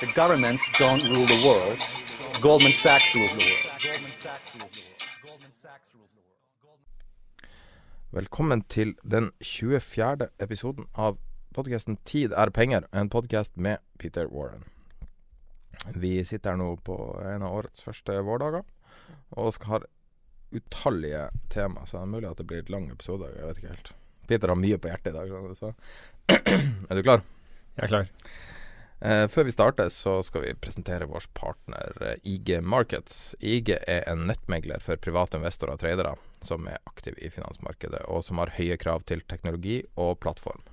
The governments don't rule the world. Goldman Sachs rules the world. Velkommen til den 24. episoden av podkasten 'Tid er penger', en podkast med Peter Warren. Vi sitter her nå på en av årets første vårdager og skal ha utallige tema, så det er mulig at det blir et lang episode. Jeg vet ikke helt. Peter har mye på hjertet i dag, så Er du klar? Jeg er klar. Eh, før vi starter, så skal vi presentere vår partner eh, IG Markets. IG er en nettmegler for private investorer og tradere som er aktive i finansmarkedet, og som har høye krav til teknologi og plattform.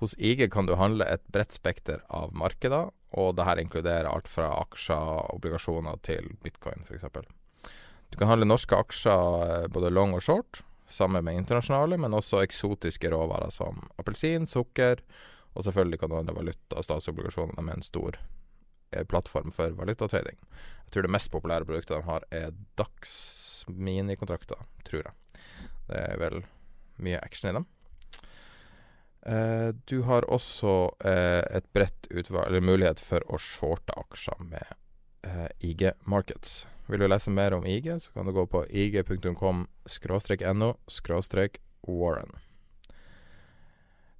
Hos IG kan du handle et bredt spekter av markeder, og dette inkluderer alt fra aksjer, obligasjoner til bitcoin f.eks. Du kan handle norske aksjer eh, både long og short, sammen med internasjonale, men også eksotiske råvarer som appelsin, sukker, og selvfølgelig kan du handle valuta og statsobligasjoner med en stor eh, plattform for valutatrading. Jeg tror det mest populære produktet de har er Dax minikontrakter, tror jeg. Det er vel mye action i dem. Eh, du har også et bredt utvalg, eller mulighet for å shorte aksjer med IG Markets. Vil du lese mer om IG, så kan du gå på ig.com no warren.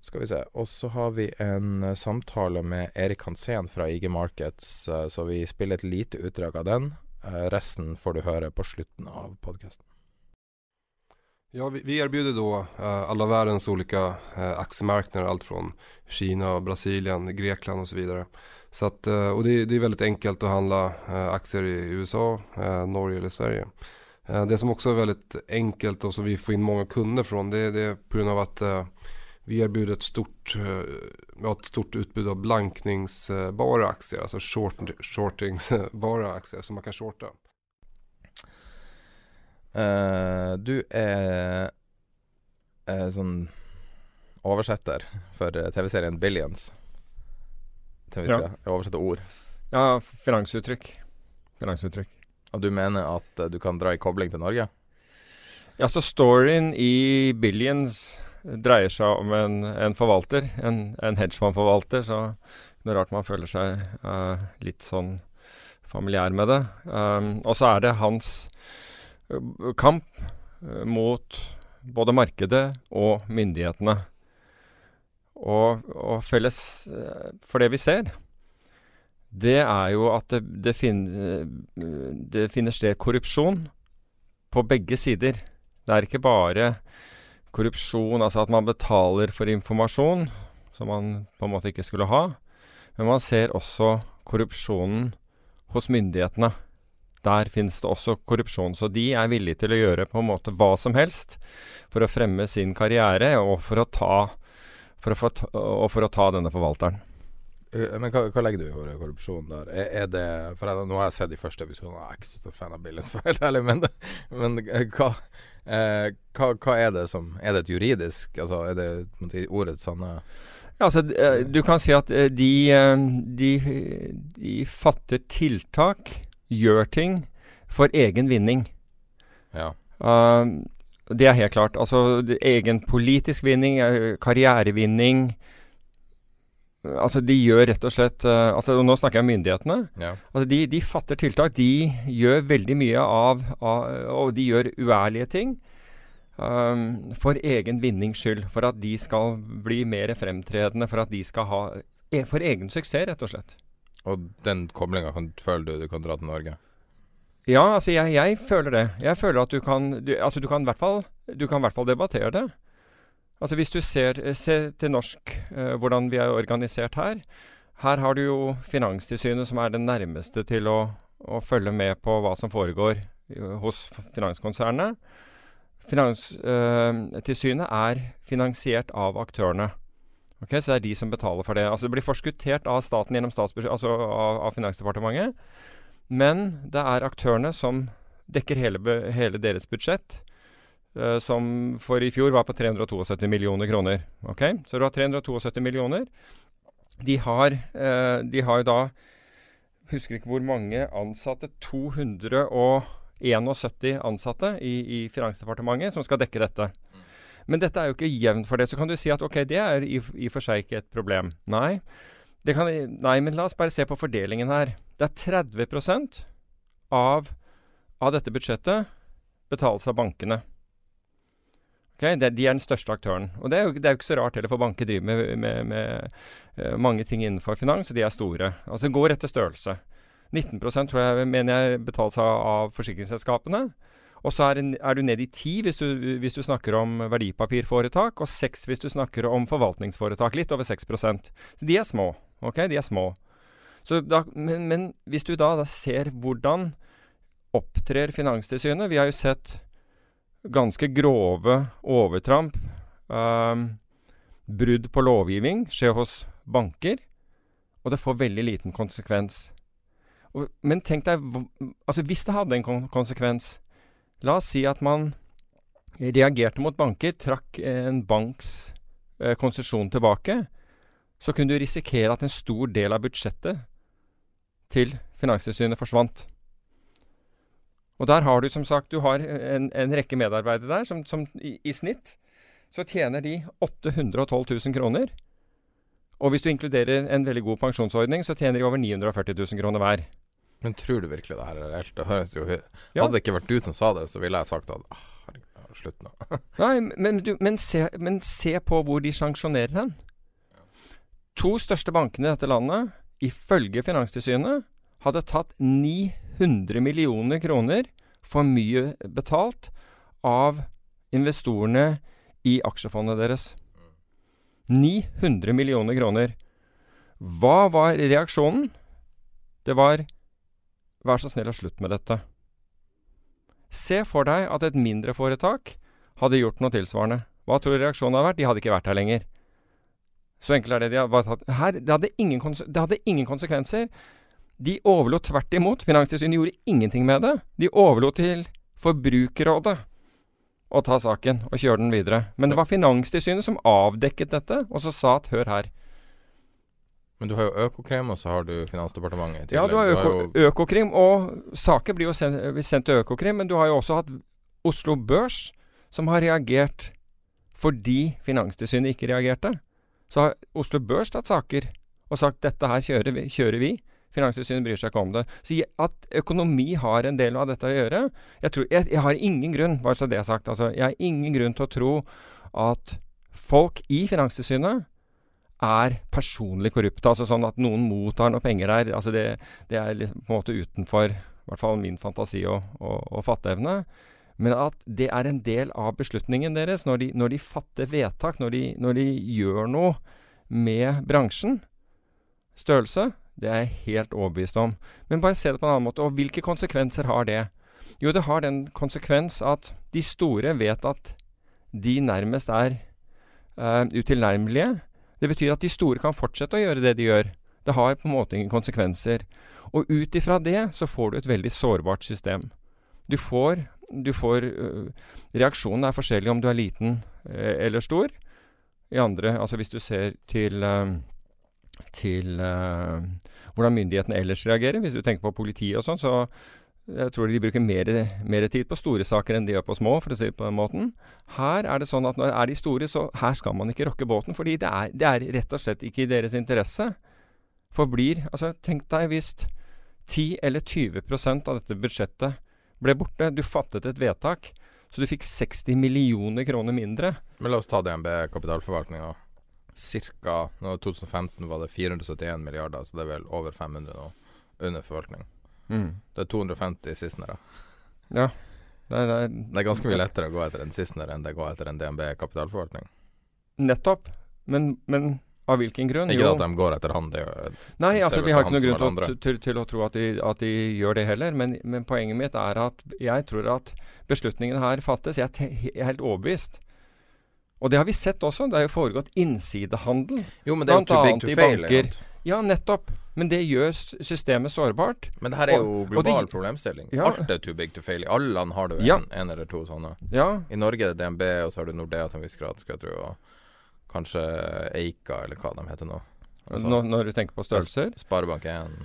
Skal vi se. Og så har vi en eh, samtale med Erik Hansen fra IG Markets, eh, så vi spiller et lite utdrag av den. Eh, resten får du høre på slutten av podkasten. Ja, vi, vi erbjuder då eh, alla världens olika eh, aktiemarknader, allt från Kina, Brasilien, Grekland och så vidare. Så att, eh, och det, det är väldigt enkelt att handla eh, aktier i USA, eh, Norge eller Sverige. Det som också är väldigt enkelt och som vi får in många kunder från det, det är på grund av att vi erbjuder ett stort, ett stort utbud av blankningsbara aktier, alltså short, shortingsbara aktier som man kan shorta. Uh, du er eh, sånn oversetter for TV-serien Billions. Til vi skal oversette ord. Ja, finansuttrykk. Finansuttrykk. Og du mener at uh, du kan dra i kobling til Norge? Ja, så storyen i Billions dreier seg om en, en forvalter, en, en hedgefondforvalter, så det er rart man føler seg uh, litt sånn familiær med det. Um, og så er det hans eh, kamp mot både markedet og myndighetene. Og, og felles eh, for det vi ser, det er jo at det, det, fin, eh, det finner sted korrupsjon på begge sider. Det er ikke bare korrupsjon, altså at man betaler for informasjon som man på en måte ikke skulle ha, men man ser også korrupsjonen hos myndighetene. Der finnes det også korrupsjon, så de er villige til å gjøre på en måte hva som helst for å fremme sin karriere og for å ta, for å få ta, og for å ta denne forvalteren. Eh, Men hva, hva legger du i ordet korrupsjon der? Er, er det For jeg, nå har jeg sett de første episodene, jeg er ikke så stor fan av Billions, for helt ærlig, men, men eh, hva, eh, hva, hva er det som Er det et juridisk Altså, er det måte, ordets sanne Ja, altså, eh, du kan si at de, de, de fatter tiltak, gjør ting, for egen vinning. Ja. Uh, det er helt klart. Altså egen politisk vinning, eh, karrierevinning Altså, de gjør rett og slett uh, altså, og Nå snakker jeg om myndighetene. Ja. Altså, de, de, fatter tiltak. De gjør veldig mye av, av Og de gjør uærlige ting. Um, for egen vinnings skyld. For at de skal bli mer fremtredende. For at de skal ha e, For egen suksess, rett og slett. Og den koblinga føler du du kan dra til Norge? Ja, altså jeg, jeg føler det. Jeg føler at du kan du, Altså du kan i hvert fall, fall debattere det. Altså Hvis du ser, ser til norsk, eh, hvordan vi er organisert her. Her har du jo Finanstilsynet som er det nærmeste til å, å følge med på hva som foregår hos finanskonsernet. Finanstilsynet eh, er finansiert av aktørene. Okay, så det er de som betaler for det. Altså Det blir forskuttert av staten gjennom altså av, av, Finansdepartementet. Men det er aktørene som dekker hele, hele deres budsjett. Uh, som for i fjor var på 372 millioner kroner. Ok, Så du har 372 millioner. De har, uh, de har da Husker ikke hvor mange ansatte. 271 ansatte i, i Finansdepartementet som skal dekke dette. Men dette er jo ikke jevnt for det. Så kan du si at ok, det er i, og for seg ikke et problem. Nei. Kan, nei, men la oss bare se på fordelingen her. Det er 30% av, av dette budsjettet betales av bankene. Okay, det, de er den største aktøren. Og det er jo, det er jo ikke så rart heller, for banker driver med, med, med uh, mange ting innenfor finans, og de er store. Altså det går etter størrelse. 19% tror jeg mener jeg betales av, av forsikringsselskapene. Og så er, er, du ned i 10 hvis du, hvis du snakker om verdipapirforetak, og 6 hvis du snakker om forvaltningsforetak. Litt over 6 Så de er små. Ok, de er små. Da, men, men, hvis du da, da ser hvordan opptrer Finanstilsynet Vi har jo sett ganske grove overtramp, um, brudd på lovgivning, skjer hos banker. Og det får veldig liten konsekvens. Og, men tenk deg altså Hvis det hadde en konsekvens La oss si at man reagerte mot banker, trakk en banks eh, konsesjon tilbake. Så kunne du risikere at en stor del av budsjettet til Finanstilsynet forsvant. Og der har du som sagt du har en, en rekke medarbeidere der som, som i, i, snitt så tjener de 812 000 kroner. Og hvis du inkluderer en veldig god pensjonsordning, så tjener de over 940 000 kroner hver. Men tror du virkelig det her er reelt? Det høres jo ja. Hadde det ikke vært du som sa det, så ville jeg sagt at ah, slutt nå. Nei, men, du, men, se, men, se, på hvor de sanksjonerer hen. To største bankene i dette landet, ifølge Finanstilsynet, hadde tatt 900 millioner kroner for mye betalt av investorene i aksjefondet deres. 900 millioner kroner. Hva var reaksjonen? Det var Vær så snill og slutt med dette. Se for deg at et mindre foretak hadde gjort noe tilsvarende. Hva tror du reaksjonen hadde vært? De hadde ikke vært her lenger. Så enkelt er det. De hadde tatt. Her, det, hadde ingen, det hadde ingen konsekvenser. De overlot tvert imot. Finanstilsynet gjorde ingenting med det. De overlot til Forbrukerrådet å ta saken og kjøre den videre. Men det var Finanstilsynet som avdekket dette, og så sa at hør her. Men du har jo Økokrim, og så har du Finansdepartementet. Ja, du har, Øko, har jo... Økokrim, og saker blir jo sendt, sendt til Økokrim. Men du har jo også hatt Oslo Børs, som har reagert fordi Finanstilsynet ikke reagerte. Så har Oslo Børs tatt saker og sagt dette her kjører vi. Kjører vi. Finanstilsynet bryr seg ikke om det. Så at økonomi har en del av dette å gjøre Jeg, tror, jeg, jeg har ingen grunn, bare så det er sagt, altså, jeg har ingen grunn til å tro at folk i Finanstilsynet er personlig korrupte. Altså sånn at noen mottar noe penger der. Altså det, det er liksom på en måte utenfor i hvert fall min fantasi og, og, og fatteevne. Men at det er en del av beslutningen deres når de, når de fatter vedtak, når de, når de gjør noe med bransjen. Størrelse, det er jeg helt overbevist om. Men bare se det på en annen måte. Og hvilke konsekvenser har det? Jo, det har den konsekvens at de store vet at de nærmest er uh, utilnærmelige. Det betyr at de store kan fortsette å gjøre det de gjør. Det har på en måte ingen konsekvenser. Og ut ifra det så får du et veldig sårbart system. Du får, du får uh, Reaksjonen er forskjellig om du er liten uh, eller stor. I andre, altså hvis du ser til uh, til hvordan myndighetene ellers reagerer. Hvis du tenker på politiet og sånn, så, Jeg tror de bruker mer, mer tid på store saker enn de gjør på små, for å si det på den måten. Her er det sånn at når er de store, så her skal man ikke rokke båten. Fordi det er, det er rett og slett ikke i deres interesse. Forblir Altså, tenk deg hvis 10 eller 20% av dette budsjettet ble borte. Du fattet et vedtak, så du fikk 60 millioner kroner mindre. Men la oss ta DNB kapitalforvaltninga. Cirka nå 2015 var det 471 milliarder, så det er vel over 500 nå under forvaltning. Mm. Det er 250 sistnere. Ja. Det, det, er, Det er ganske mye lettere å gå etter en sistnere enn det går etter en DNB kapitalforvaltning. nettopp. Men, men av hvilken grunn? Ikke Jo. at de går etter han, det er Nei, altså vi har ikke noen grunn til, til, til å tro at de, at de gjør det heller. Men, men poenget mitt er at jeg tror at beslutningen her fattes. Jeg er helt overbevist. Og det har vi sett også. Det har jo foregått innsidehandel. Jo, men det er jo too big to fail. banker. Ja, nettopp. Men det gjør systemet sårbart. Men det her er jo og global de- problemstilling. Ja. Alt er too big to fail. I alle land har du en, Ja. en eller to sånne. Ja, I Norge er det DNB, og så har du Nordea til en viss grad, skal jeg tro. Og kanskje Eika, eller hva de heter nå. Altså, når, når du tenker på størrelser. Sparebank1.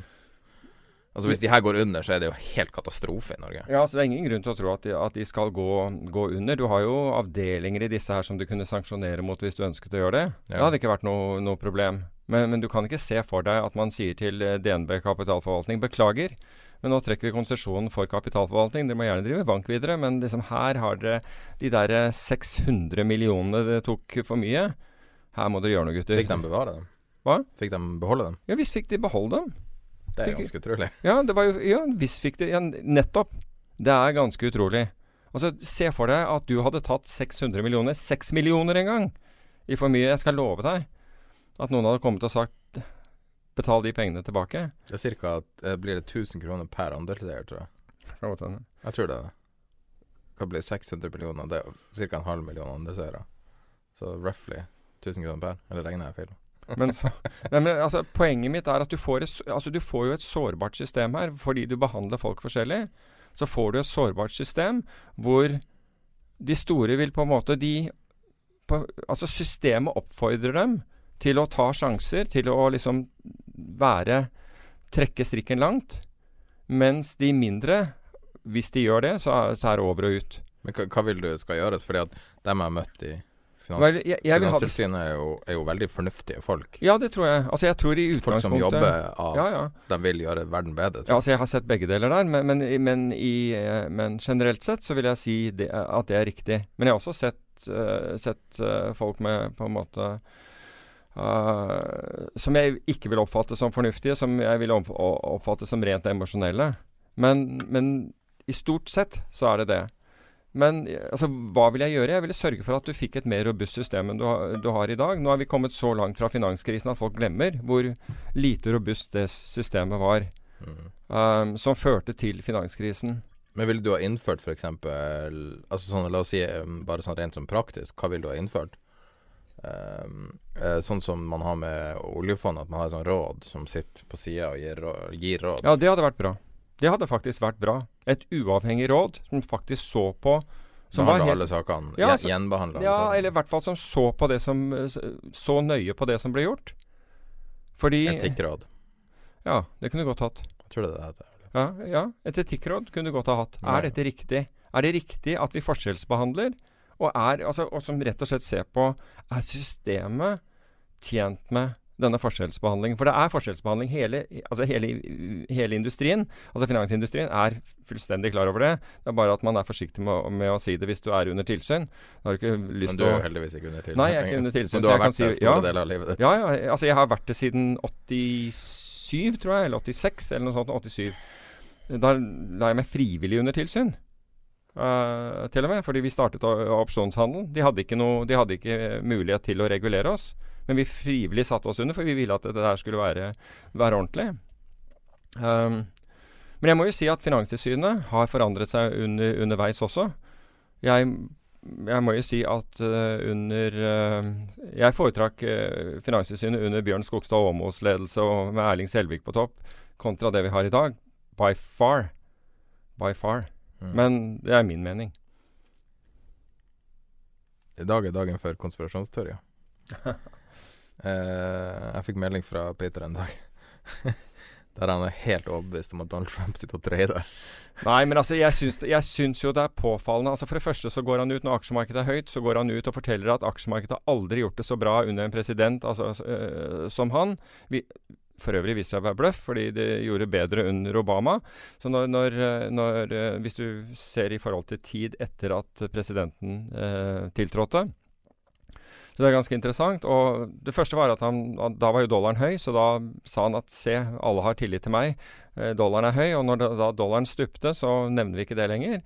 Altså Hvis de her går under, så er det jo helt katastrofe i Norge. Ja, så Det er ingen grunn til å tro at de, at de skal gå, gå under. Du har jo avdelinger i disse her som du kunne sanksjonere mot hvis du ønsket å gjøre det. Ja. Det hadde ikke vært noe, noe problem. Men, men du kan ikke se for deg at man sier til eh, DNB kapitalforvaltning beklager, men nå trekker vi konsesjonen for kapitalforvaltning. Dere må gjerne drive bank videre, men liksom her har dere de der eh, 600 millionene det tok for mye. Her må dere gjøre noe, gutter. Fikk de bevare dem? Hva? Fikk de beholde dem? Ja visst fikk de beholde dem. Det er Fikk- ganske utrolig. Ja, det var jo Ja, visst fikk de ja, Nettopp. Det er ganske utrolig. Altså, Se for deg at du hadde tatt 600 millioner, 6 millioner en gang, i for mye. Jeg skal love deg at noen hadde kommet og sagt betal de pengene tilbake. Det er cirka, eh, blir det 1000 kroner per andelseier, tror jeg. Jeg tror det. det. Hva blir 600 millioner? Det er ca. en halv million andelseiere. Så roughly 1000 kroner per. Eller regner jeg feil? Men, så, nei, men altså, poenget mitt er at du får, et, altså, du får jo et sårbart system her, fordi du behandler folk forskjellig. Så får du et sårbart system hvor de store vil på en måte de på, Altså systemet oppfordrer dem til å ta sjanser, til å liksom være Trekke strikken langt. Mens de mindre, hvis de gjør det, så er, så er det over og ut. Men hva, hva vil du skal gjøres? Fordi at dem jeg har møtt i finans, jeg, jeg Finanstilsynet, er er jo veldig fornuftige folk. Ja, det tror jeg. Altså, jeg tror i Folk som jobber av Ja, ja. De vil gjøre verden bedre. Ja, altså Jeg har sett begge deler der, men, men, men, i, eh, men generelt sett så vil jeg si det, at det er riktig. Men jeg har også sett, uh, sett uh, folk med på en måte uh, Som jeg ikke vil oppfatte som fornuftige, som jeg vil oppfatte som rent emosjonelle. Men, men i stort sett så er det det. Men altså, hva vil jeg gjøre? Jeg ville sørge for at du fikk et mer robust system enn du, har- du har i dag. Nå er vi kommet så langt fra finanskrisen at folk glemmer hvor lite robust det systemet var Mm. um, som førte til finanskrisen. Men ville du ha innført f.eks. Altså sånn, la oss si um, bare sånn rent som praktisk, hva ville du ha innført? Um, eh, sånn som man har med oljefondet, at man har et sånt råd som sitter på sida og gir, gir råd. Ja, det hadde vært bra. Det hadde faktisk vært bra. Et uavhengig råd som faktisk så på som var Behandler alle sakene. Ja, altså- alle Ja, sakene. eller i hvert fall som så på det som Så nøye på det som ble gjort. Fordi Etikkråd. Ja, det kunne du godt hatt. Jeg tror det det heter. Ja, ja, et etikkråd kunne du godt ha hatt. Er dette riktig? Er det riktig at vi forskjellsbehandler? Og, er, altså, og som rett og slett ser på Er systemet tjent med denne forskjellsbehandlingen? For det er forskjellsbehandling. Hele, altså hele, hele industrien, altså finansindustrien, er fullstendig klar over det. Det er bare at man er forsiktig med, med å si det hvis du er under tilsyn. Men du er jo heldigvis ikke under tilsyn. Nei, jeg er ikke under tilsyn, Men du har vært det si- store ja. deler av livet ditt. Ja, ja. Altså, jeg har vært det siden 87, tror jeg. Eller 86, eller noe sånt. 87. Da la jeg meg frivillig under tilsyn. Uh, til og med, fordi vi startet opsjonshandel. De hadde, ikke noe, de hadde ikke mulighet til å regulere oss. Men vi frivillig satte oss under, for vi ville at det der skulle være, være ordentlig. Um, men jeg må jo si at Finanstilsynet har forandret seg under, underveis også. Jeg, jeg må jo si at uh, under uh, Jeg foretrakk uh, Finanstilsynet under Bjørn Skogstad Aamoes ledelse og med Erling Selvik på topp, kontra det vi har i dag. By far. By far. Mm. Men det er min mening. I dag er dagen for konspirasjonsteorier. eh, jeg fikk melding fra Peter en dag Der han er helt overbevist om at Donald Trump sitter og trader. Nei, men altså, jeg syns, jeg syns, jo det er påfallende. Altså For det første så går han ut når aksjemarkedet er høyt, så går han ut og forteller at aksjemarkedet har aldri gjort det så bra under en president altså, øh, som han. Vi, for øvrig viste seg å være bløff, fordi det gjorde bedre under Obama. Så når, når, når, Hvis du ser i forhold til tid etter at presidenten øh, tiltrådte, så det er ganske interessant. Og det første var at han Da var jo dollaren høy, så da sa han at se, alle har tillit til meg. Eh, dollaren er høy. Og når da dollaren stupte, så nevner vi ikke det lenger.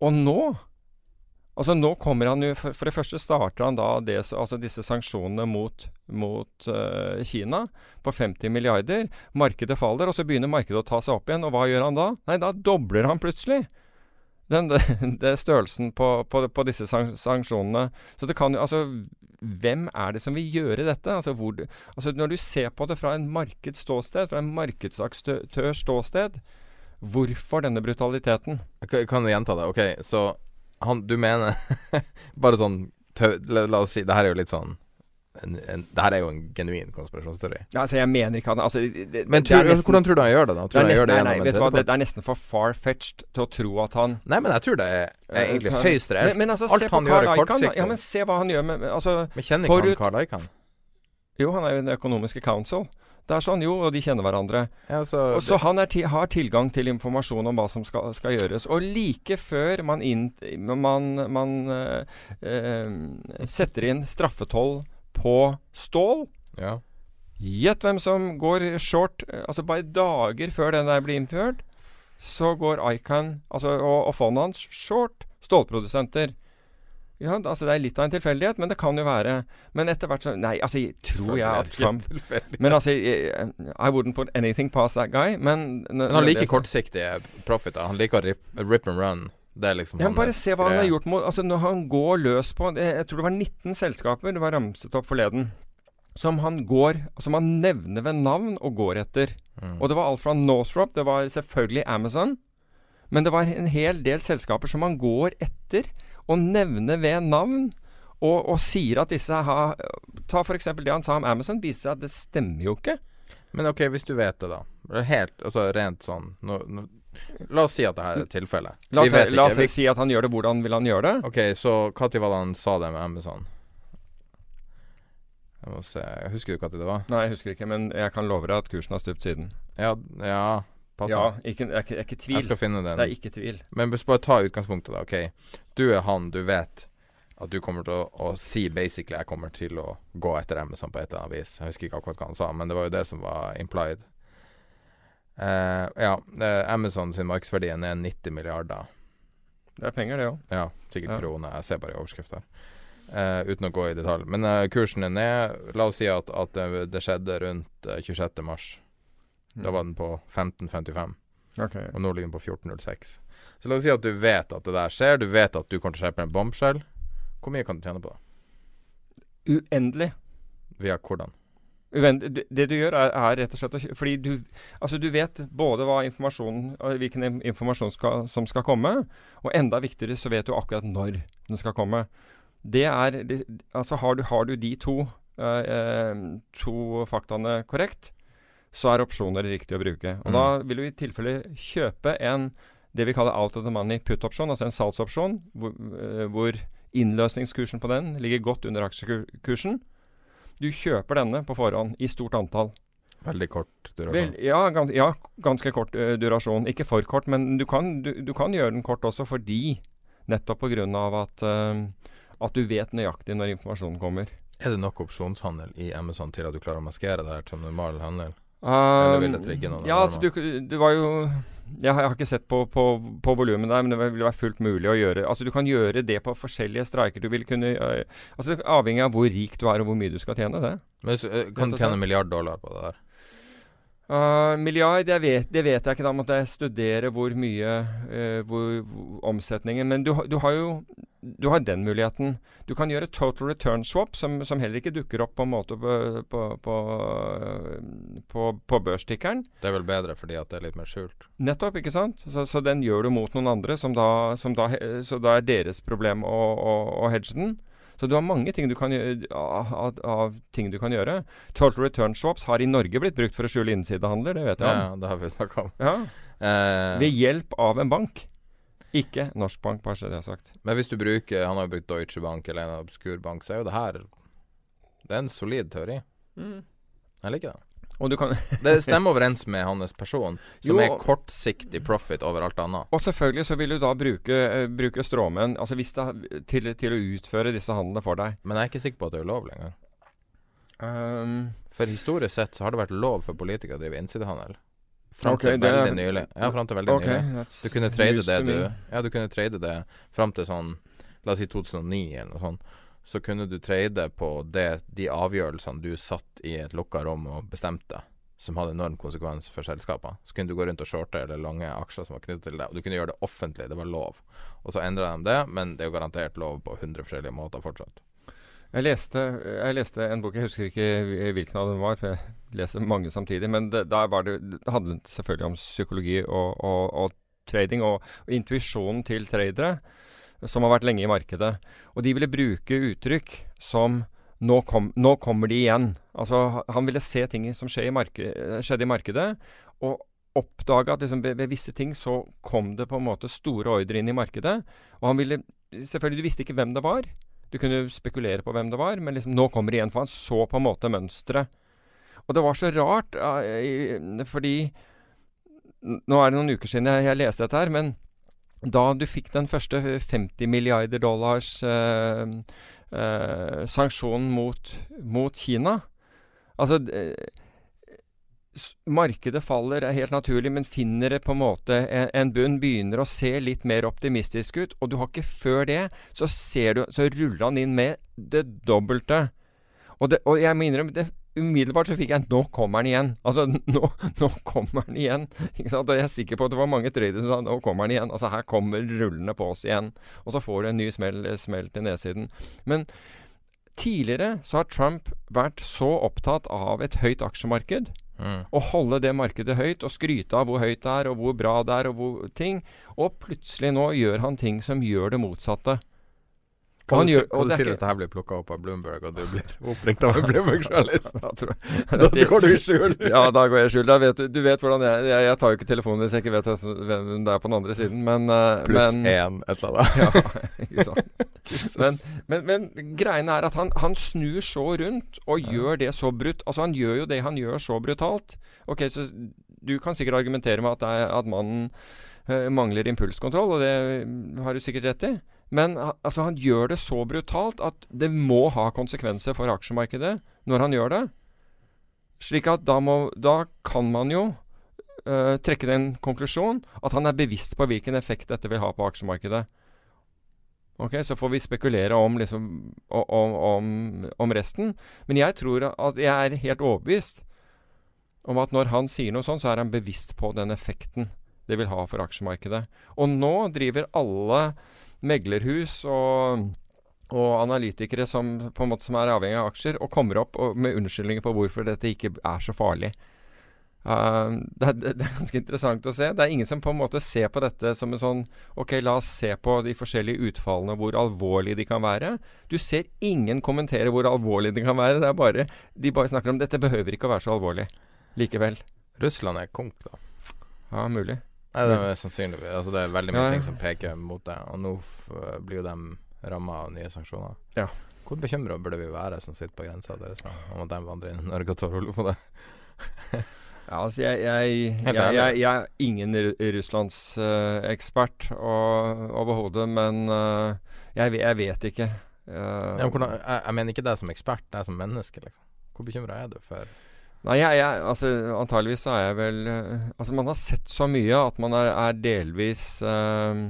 Og nå Altså Nå kommer han jo For, for det første starter han da det, altså disse sanksjonene mot, mot uh, Kina på 50 milliarder. Markedet faller, og så begynner markedet å ta seg opp igjen. Og hva gjør han da? Nei, da dobler han plutselig den, det, det størrelsen på, på, på, disse sanksjonene. Så det kan jo Altså, hvem er det som vil gjøre dette? Altså, hvor, altså Når du ser på det fra en markedsståsted, fra en markedsaktørs ståsted, hvorfor denne brutaliteten? Kan, kan du gjenta det? Ok, så han, du mener Bare sånn la, la, oss si Det her er jo litt sånn en, en, det her er jo en genuin konspirasjonsteori. Ja, altså Jeg mener ikke han altså, det, Men tror, nesten, hvordan tror du han gjør det? da? Tror det nesten, nei, nei, vet hva, det, det, er nesten for far-fetched til å tro at han Nei, men jeg tror det er, er egentlig uh, høyst reelt. Men, men altså, Alt han gjør, er kortsiktig. Ja, men se hva han gjør med altså, Men kjenner ikke han Carl Icahn? Jo, han er jo den økonomiske council. Det er sånn, jo, og de kjenner hverandre. Ja, så, og så han ti, har tilgang til informasjon om hva som skal, skal gjøres. Og like før man, inn, man, man øh, øh, setter inn straffetoll på stål. Ja. Gjett hvem som går short Altså Bare dager før den der blir innført, så går Icon altså, og, og fondet hans short stålprodusenter. Ja, altså Det er litt av en tilfeldighet, men det kan jo være. Men etter hvert så Nei, altså tror jeg at Trump Men altså I wouldn't put anything past that guy. Men, men han liker kortsiktige profiter. Han liker rip, rip and run. Det liksom ja, Bare se hva han har gjort mot Altså Når han går løs på Jeg tror det var 19 selskaper det var ramset opp forleden. Som han går Som han nevner ved navn og går etter. Mm. Og det var alt fra Northrop, det var selvfølgelig Amazon. Men det var en hel del selskaper som han går etter og nevner ved navn. Og, og sier at disse har Ta f.eks. det han sa om Amazon. Viser seg at det stemmer jo ikke. Men ok, hvis du vet det, da. Helt, altså rent sånn nå, nå La oss si at det her er tilfellet. La oss, la oss si at han gjør det. Hvordan vil han gjøre det? Ok, Så når var det han sa det med Amazon? Jeg må se Husker du når det var? Nei, jeg husker ikke, men jeg kan love deg at kursen har stupt siden. Ja, ja passer. Ja, ikke, jeg, jeg, er ikke tvil. Jeg skal finne den. Det er ikke tvil. Men bare ta utgangspunktet, da. Ok, du er han, du vet at du kommer til å, å, si basically jeg kommer til å gå etter Amazon på et eller annet vis. Jeg husker ikke akkurat hva han sa, men det var jo det som var implied. Uh, ja, uh, Amazon sin markedsverdi er 90 milliarder. Det er penger, det òg. Ja, sikkert ja. kroner. Jeg ser bare i overskrifter. Uh, uten å gå i detalj. Men kursen er ned. La oss si at, at det, skjedde rundt 26. mars. Mm. Da var den på 15,55. Okay. Og nå ligger den på 14,06. Så la oss si at du vet at det der skjer. Du vet at du kommer til å kjøpe en bombshell. Hvor mye kan du tjene på det? Uendelig. Via hvordan? Det du gjør, er, er, rett og slett Fordi du, altså du vet både hva hvilken informasjon skal, som skal komme, og enda viktigere så vet du akkurat når den skal komme. Det er, det, altså har du, har du de to, eh, to faktaene korrekt, så er opsjoner riktig å bruke. Og mm. Da vil du i tilfelle kjøpe en det vi kaller out of the money put-opsjon, altså en salgsopsjon, hvor, eh, hvor innløsningskursen på den ligger godt under aksjekursen. Du kjøper denne på forhånd i stort antall. Veldig kort durasjon? Vel, ja, gans, ja, ganske kort uh, durasjon. Ikke for kort, men du kan, du, du kan, gjøre den kort også fordi Nettopp pga. At, uh, at du vet nøyaktig når informasjonen kommer. Er det nok opsjonshandel i Amazon til at du klarer å maskere det her som normal handel? Um, Eller vil det trigge noe? Ja, altså, du, du var jo jeg har, ikke sett på, på, på volumet der, men det vil være fullt mulig å gjøre. Altså Du kan gjøre det på forskjellige streiker. Du vil kunne uh, Altså Avhengig av hvor rik du er og hvor mye du skal tjene. det Men uh, Kan du tjene en milliard dollar på det der? Uh, milliard, det vet, det vet, jeg ikke. Da måtte jeg studere hvor mye uh, hvor, hvor, omsetningen Men du, du, har jo du har den muligheten. Du kan gjøre total return swap, som, som heller ikke dukker opp på en måte på, på, på, på, på børstikkeren. Det er vel bedre fordi at det er litt mer skjult? Nettopp, ikke sant. Så, så den gjør du mot noen andre, som da, som da, så da er deres problem å, å, å hedge den. Så du har mange ting du kan gjøre, av, av, ting du kan gjøre. Total return swaps har i Norge blitt brukt for å skjule innsidehandler, det vet jeg Ja, det har vi snakka om. Ja. Uh, Ved hjelp av en bank. Ikke norsk bank, bare så det er sagt. men hvis du bruker Han har jo brukt Deutsche Bank eller en obskur bank, så er jo det her Det er en solid teori. Jeg liker det. Det stemmer overens med hans person, som Jo. er kortsiktig profit over alt annet. Og selvfølgelig så vil du da bruke, uh, bruke stråmenn altså det, til, til å utføre disse handlene for deg. Men jeg er ikke sikker på at det er ulovlig engang. Um, For historisk sett så har det vært lov for politikere å drive innsidehandel. Fram okay, til veldig nylig. Ja, fram til veldig okay, nylig. Du kunne trade det du. Ja, du kunne trade det fram til sånn La oss si 2009 eller noe sånt. Så kunne du trade på det, de avgjørelsene du satt i et lukka rom og bestemte, som hadde enorm konsekvens for selskapene. Så kunne du gå rundt og shorte eller lange aksjer som var knyttet til det. Og du kunne gjøre det offentlig, det var lov. Og så endra de det, men det er jo garantert lov på 100 forskjellige måter fortsatt. Jeg leste, jeg leste en bok, jeg husker ikke hvilken av dem var, for jeg leser mange samtidig. Men det, der var det, det handlet selvfølgelig om psykologi og, og, og trading, og, og intuisjonen til tradere, som har vært lenge i markedet. Og de ville bruke uttrykk som nå, kom, 'Nå kommer de igjen'. Altså, han ville se ting som skjedde i marke, skjedde i markedet, og oppdage at liksom ved, ved visse ting så kom det på en måte store ordre inn i markedet. Og han ville Selvfølgelig, du visste ikke hvem det var. Du kunne spekulere på hvem det var, men liksom, nå kommer det igjen. For han så på en måte mønsteret. Og det var så rart, eh, fordi Nå er det noen uker siden jeg, jeg leste dette her, men da du fikk den første 50 milliarder dollars eh, eh, sanksjonen mot, mot Kina Altså eh, Markedet faller, er helt naturlig, men finner det på en måte en, en bunn, begynner å se litt mer optimistisk ut, og du har ikke før det, så ser du, så ruller han inn med det dobbelte. Og, det, og jeg må innrømme, det, umiddelbart så fikk jeg Nå kommer han igjen. Altså, nå, nå kommer han igjen. Ikke sant? Og jeg er sikker på at det var mange tradere som sa nå kommer han igjen. Altså, her kommer rullene på oss igjen. Og så får du en ny smell, smell til nedsiden. Men tidligere så har Trump vært så opptatt av et høyt aksjemarked. Mm. Holde det markedet høyt og skryte av hvor høyt det er, og hvor bra det er, og hvor ting. Og plutselig nå gjør han ting som gjør det motsatte. Hva du, gjør- hva du er sier hvis det her blir plukka opp av Bloomberg, og du blir oppringt av en Bloomberg-journalist? Da Da går du i skjul. Ja, da går jeg i skjul. Vet du, du vet hvordan jeg, jeg Jeg tar jo ikke telefonen hvis jeg ikke vet hvem det er på den andre siden, men eh, Pluss én et eller annet. Ja, ikke sant. Men, men, men greiene er at han, han snur så rundt og gjør det så brutt. Altså, han gjør jo det han gjør så brutalt. Ok, så du kan sikkert argumentere med at, at mannen eh, mangler impulskontroll, og det har du sikkert rett i. Men altså, han gjør det så brutalt at det må ha konsekvenser for aksjemarkedet når han gjør det. Slik at da, må, da kan man jo uh, trekke den konklusjon at han er bevisst på hvilken effekt dette vil ha på aksjemarkedet. Ok, Så får vi spekulere om, liksom, om, om, om resten. Men jeg tror at jeg er helt overbevist om at når han sier noe sånn, så er han bevisst på den effekten det vil ha for aksjemarkedet. Og nå driver alle meglerhus og, og analytikere som, på en måte, som er avhengig av aksjer, og kommer opp og, med unnskyldninger på hvorfor dette ikke er så farlig. Uh, det, er, det er ganske interessant å se. Det er ingen som på en måte ser på dette som en sånn Ok, la oss se på de forskjellige utfallene, hvor alvorlige de kan være. Du ser ingen kommentere hvor alvorlige de kan være. Det er bare, de bare snakker om dette behøver ikke å være så alvorlig likevel. Russland er konk, da. Ja, mulig. Nei, det er sannsynligvis Altså, det er veldig mye Ja. ting som peker mot det. Og nå blir jo de ramma av nye sanksjoner. Ja. Hvor bekymra burde vi være som sitter på grensa deres, nå, om at de vandrer inn i Norge og tar rolle på det? Ja, altså jeg, jeg, jeg, jeg, er ingen russlandsekspert uh, overhodet, men uh, jeg, vet ikke. Uh, Ja, hvordan, jeg mener ikke deg som ekspert, deg som menneske, liksom. Hvor bekymra er du for Nei, jeg, jeg, altså antageligvis så er jeg vel øh, Altså man har sett så mye at man er, er delvis øh,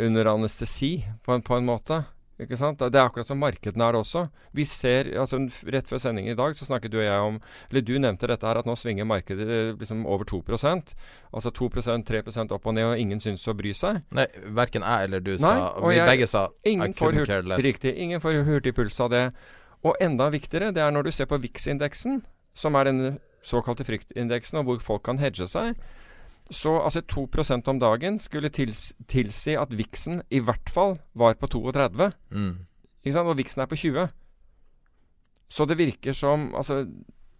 under anestesi på en, på en måte. Ikke sant? Det er akkurat som markedene er det også. Vi ser, altså Rett før sendingen i dag så snakket du og jeg om Eller du nevnte dette her at nå svinger markedet øh, liksom over 2% Altså 2% 3% opp og ned, og ingen syns å bry seg. Nei, verken jeg eller du Nei, sa og Vi jeg- begge sa Ingen I couldn't care less. riktig, ingen får hurtig puls av det. Og enda viktigere, det er når du ser på VIX-indeksen, som er den såkalte fryktindeksen, og hvor folk kan hedge seg. Så altså 2% om dagen skulle tils, tilsi at VIX-en i hvert fall var på 32 Mm. Ikke sant? Og viksen er på 20. Så det virker som Altså,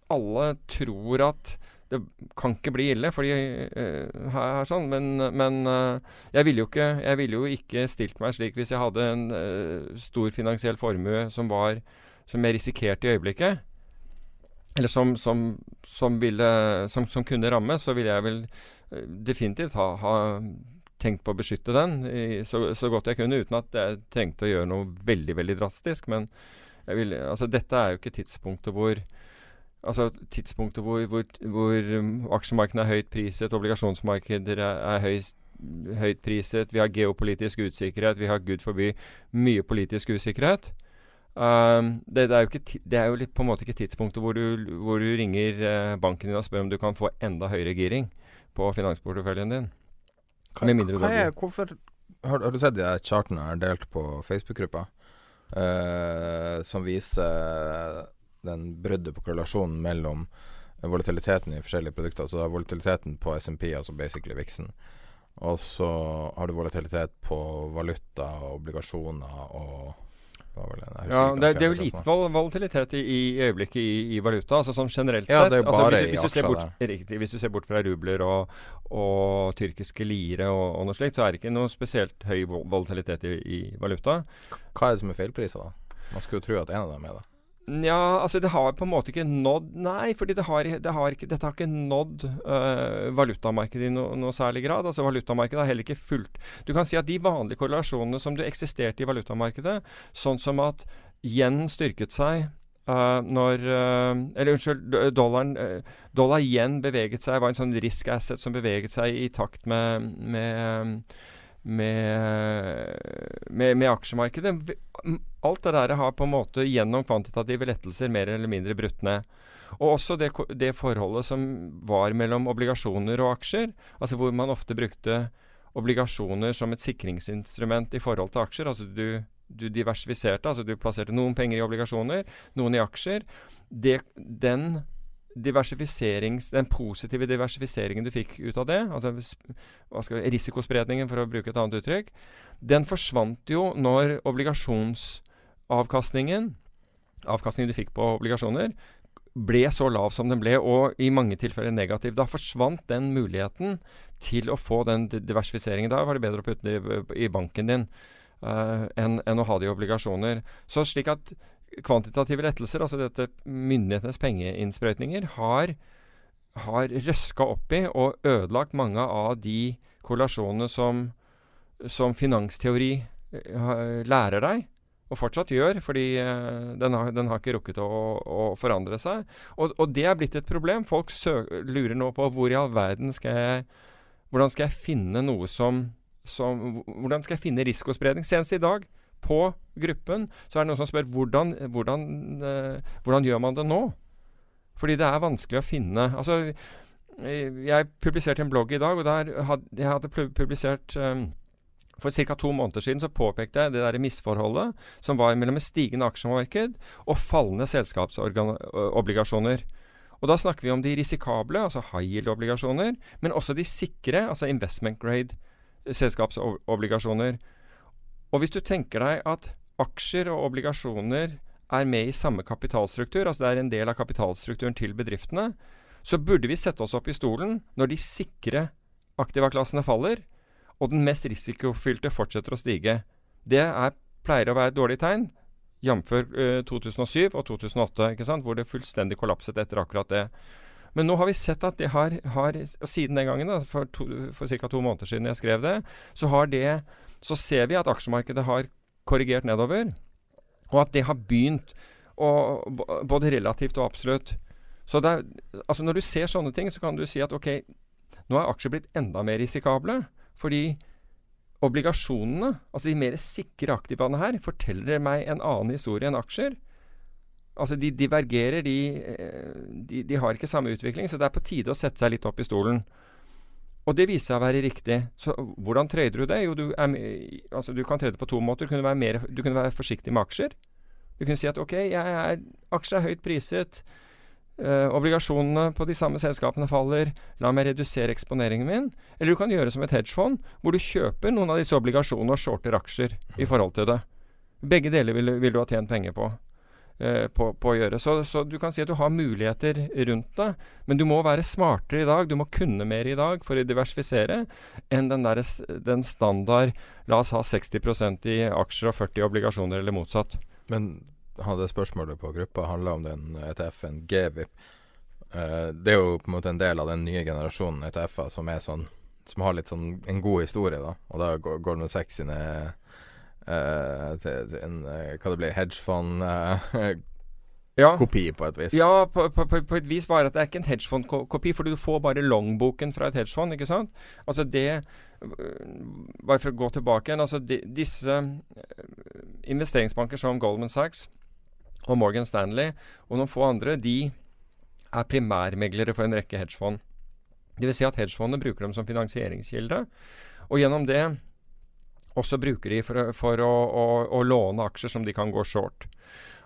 alle tror at det kan ikke bli ille, fordi uh, her, her sånn, men, men uh, jeg ville jo ikke Jeg ville jo ikke stilt meg slik hvis jeg hadde en uh, stor finansiell formue som var Som jeg risikerte i øyeblikket. Eller som, som, som, ville, som, kunne ramme, så ville jeg vel definitivt ha, ha tenkt på å beskytte den i, så, så, godt jeg kunne, uten at jeg trengte å gjøre noe veldig, veldig drastisk. Men vil, altså, dette er jo ikke tidspunktet hvor Altså tidspunktet hvor, hvor, hvor um, aksjemarkedene er høyt priset, obligasjonsmarkeder er, er høyst, høyt priset, vi har geopolitisk usikkerhet, vi har gud forby mye politisk usikkerhet. Um, det, det, er jo ikke, det er jo litt, på en måte ikke tidspunktet hvor du, hvor du ringer uh, banken din og spør om du kan få enda høyere giring på finansporteføljen din. Hva, hva er, hvorfor har, har, du sett de chartene jeg har delt på Facebook-gruppa? Uh, som viser den bruddet på korrelasjonen mellom volatiliteten i forskjellige produkter. Så du har volatiliteten på SMP, altså basically viksen. Og så har du volatilitet på valuta, obligasjoner og ja, det, det, er jo liten volatilitet i, i øyeblikket i, i, valuta, altså sånn generelt ja, sett. Altså, hvis, hvis, du bort, riktig, hvis, du ser bort, fra rubler og, og tyrkiske lire og, og, noe slikt, så er det ikke noe spesielt høy volatilitet i, i valuta. Hva er det som er feilpriser, da? Man skulle jo tro at en av dem er det. Nja, altså det har på en måte ikke nådd Nei, fordi det har, det har ikke, dette har ikke nådd øh, valutamarkedet i no, noe særlig grad. Altså Valutamarkedet har heller ikke fulgt Du kan si at de vanlige korrelasjonene som du eksisterte i valutamarkedet, sånn som at yen styrket seg Uh, når uh, Eller unnskyld, dollaren uh, Dollar yen beveget seg, var en sånn risk asset som beveget seg i takt med, med med, med, med, aksjemarkedet. Alt det der har på en måte gjennom kvantitative lettelser mer eller mindre brutt ned. Og også det, det, forholdet som var mellom obligasjoner og aksjer, altså hvor man ofte brukte obligasjoner som et sikringsinstrument i forhold til aksjer. altså du, du diversifiserte, altså du plasserte noen penger i obligasjoner, noen i aksjer. Det, den den positive diversifiseringen du fikk ut av det, altså vi, risikospredningen for å bruke et annet uttrykk, den forsvant jo når obligasjonsavkastningen, avkastningen du fikk på obligasjoner, ble så lav som den ble, og i mange tilfeller negativ. Da forsvant den muligheten til å få den diversifiseringen. Da var det bedre å putte det i banken din uh, enn, en å ha det i obligasjoner. Så slik at kvantitative lettelser, altså dette myndighetenes pengeinnsprøytninger, har, har røska opp i og ødelagt mange av de korrelasjonene som, som finansteori uh, lærer deg, og fortsatt gjør, fordi uh, den, har, den, har, ikke rukket å, å forandre seg. Og, og, det er blitt et problem. Folk lurer nå på hvor i all verden skal jeg Hvordan skal jeg finne noe som, som Hvordan skal jeg finne risikospredning? Senest i dag på gruppen, så er det noen som spør hvordan, hvordan, uh, hvordan gjør man det nå? Fordi det er vanskelig å finne Altså, jeg publiserte en blogg i dag, og der hadde, jeg hadde publisert um, for ca. to måneder siden så påpekte jeg det der misforholdet som var mellom et stigende aksjemarked og fallende selskapsobligasjoner. Og Da snakker vi om de risikable, altså high yield-obligasjoner, men også de sikre, altså investment grade selskapsobligasjoner. Og hvis du tenker deg at aksjer og obligasjoner er med i samme kapitalstruktur, altså det er en del av kapitalstrukturen til bedriftene, så burde vi sette oss opp i stolen når de sikre aktivaklassene faller, og den mest risikofylte fortsetter å stige. Det er, pleier å være et dårlig tegn, jf. Uh, 2007 og 2008, hvor det fullstendig kollapset etter akkurat det. Men nå har vi sett at det har, har Siden den gangen, da, for, to, for ca. to måneder siden jeg skrev det, så har det så ser vi at aksjemarkedet har korrigert nedover, og at det har begynt å, både relativt og absolutt. Så er, altså Når du ser sånne ting, så kan du si at ok, nå er aksjer blitt enda mer risikable. Fordi obligasjonene, altså de mer sikre aktivaene her, forteller meg en annen historie enn aksjer. Altså De divergerer, de, eh, de, de har ikke samme utvikling. Så det er på tide å sette seg litt opp i stolen. Og det viser seg å være riktig. Så hvordan trader du det? Jo, du, er, altså, du kan trade på to måter. Du kunne, være mer, du kunne være forsiktig med aksjer. Du kunne si at ok, er, aksjer er høyt priset. Eh, obligasjonene på de samme selskapene faller. La meg redusere eksponeringen min. Eller du kan gjøre som et hedgefond, hvor du kjøper noen av disse obligasjonene og shorter aksjer i forhold til det. Begge deler vil, vil du ha tjent penger på. Eh, på, på å gjøre. Så, så du kan si at du har muligheter rundt deg, men du må være smartere i dag. Du må kunne mer i dag for å diversifisere enn den, der, den standard La oss ha 60% i aksjer og 40 i obligasjoner, eller motsatt. Men hadde spørsmålet på gruppa handla om den ETF-en GVIP. Eh, det er jo på en måte en del av den nye generasjonen ETF-er som er sånn Som har litt sånn en god historie, da. Og da går Goldman Sachs sine eh, til, til en, uh, Hva det blir Hedgefond-kopi, Ja, på et vis. ja på, på, på, et vis bare at det er ikke en hedgefond-kopi, for du får bare longboken fra et hedgefond, ikke sant? Altså det Bare for å gå tilbake igjen. Altså de, disse investeringsbanker som Goldman Sachs og Morgan Stanley og noen få andre, de er primærmeglere for en rekke hedgefond. Vil si at hedgefondene bruker dem som finansieringskilde, og gjennom det også bruker de for, for å, å, å låne aksjer som de kan gå short.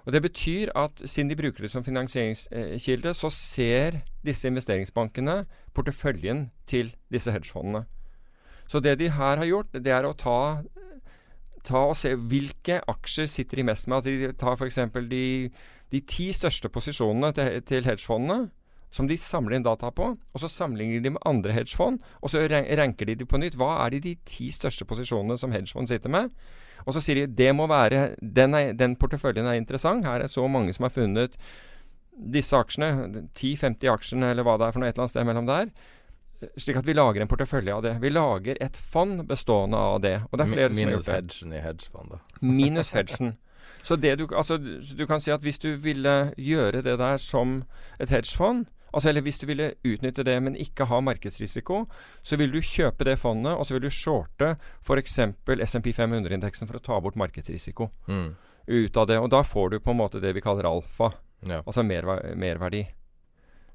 Og Det betyr at siden de bruker det som finansieringskilde, så ser disse investeringsbankene porteføljen til disse hedgefondene. Så det de her har gjort, det er å ta, ta og se hvilke aksjer sitter de mest med. Altså de tar f.eks. De, de ti største posisjonene til, til hedgefondene, som de samler inn data på, og så sammenligner de med andre hedgefond, og så ran- ranker de de på nytt. Hva er de de ti største posisjonene som hedgefond sitter med? Og så sier de det må være den, er, den porteføljen er interessant. Her er så mange som har funnet disse aksjene, 10-50 aksjene eller hva det er for noe, et eller annet sted mellom der. Slik at vi lager en portefølje av det. Vi lager et fond bestående av det. Og det er flere Minus som har gjort det. hedgen i hedgefondet. Minus hedgen. Så det du, altså, du kan si at hvis du ville gjøre det der som et hedgefond, altså, eller hvis du ville utnytte det, men ikke ha markedsrisiko, så vil du kjøpe det fondet, og så vil du shorte f.eks. SMP 500-indeksen for å ta bort markedsrisiko Mm. ut av det. Og da får du på en måte det vi kaller alfa, Ja. altså merver merverdi.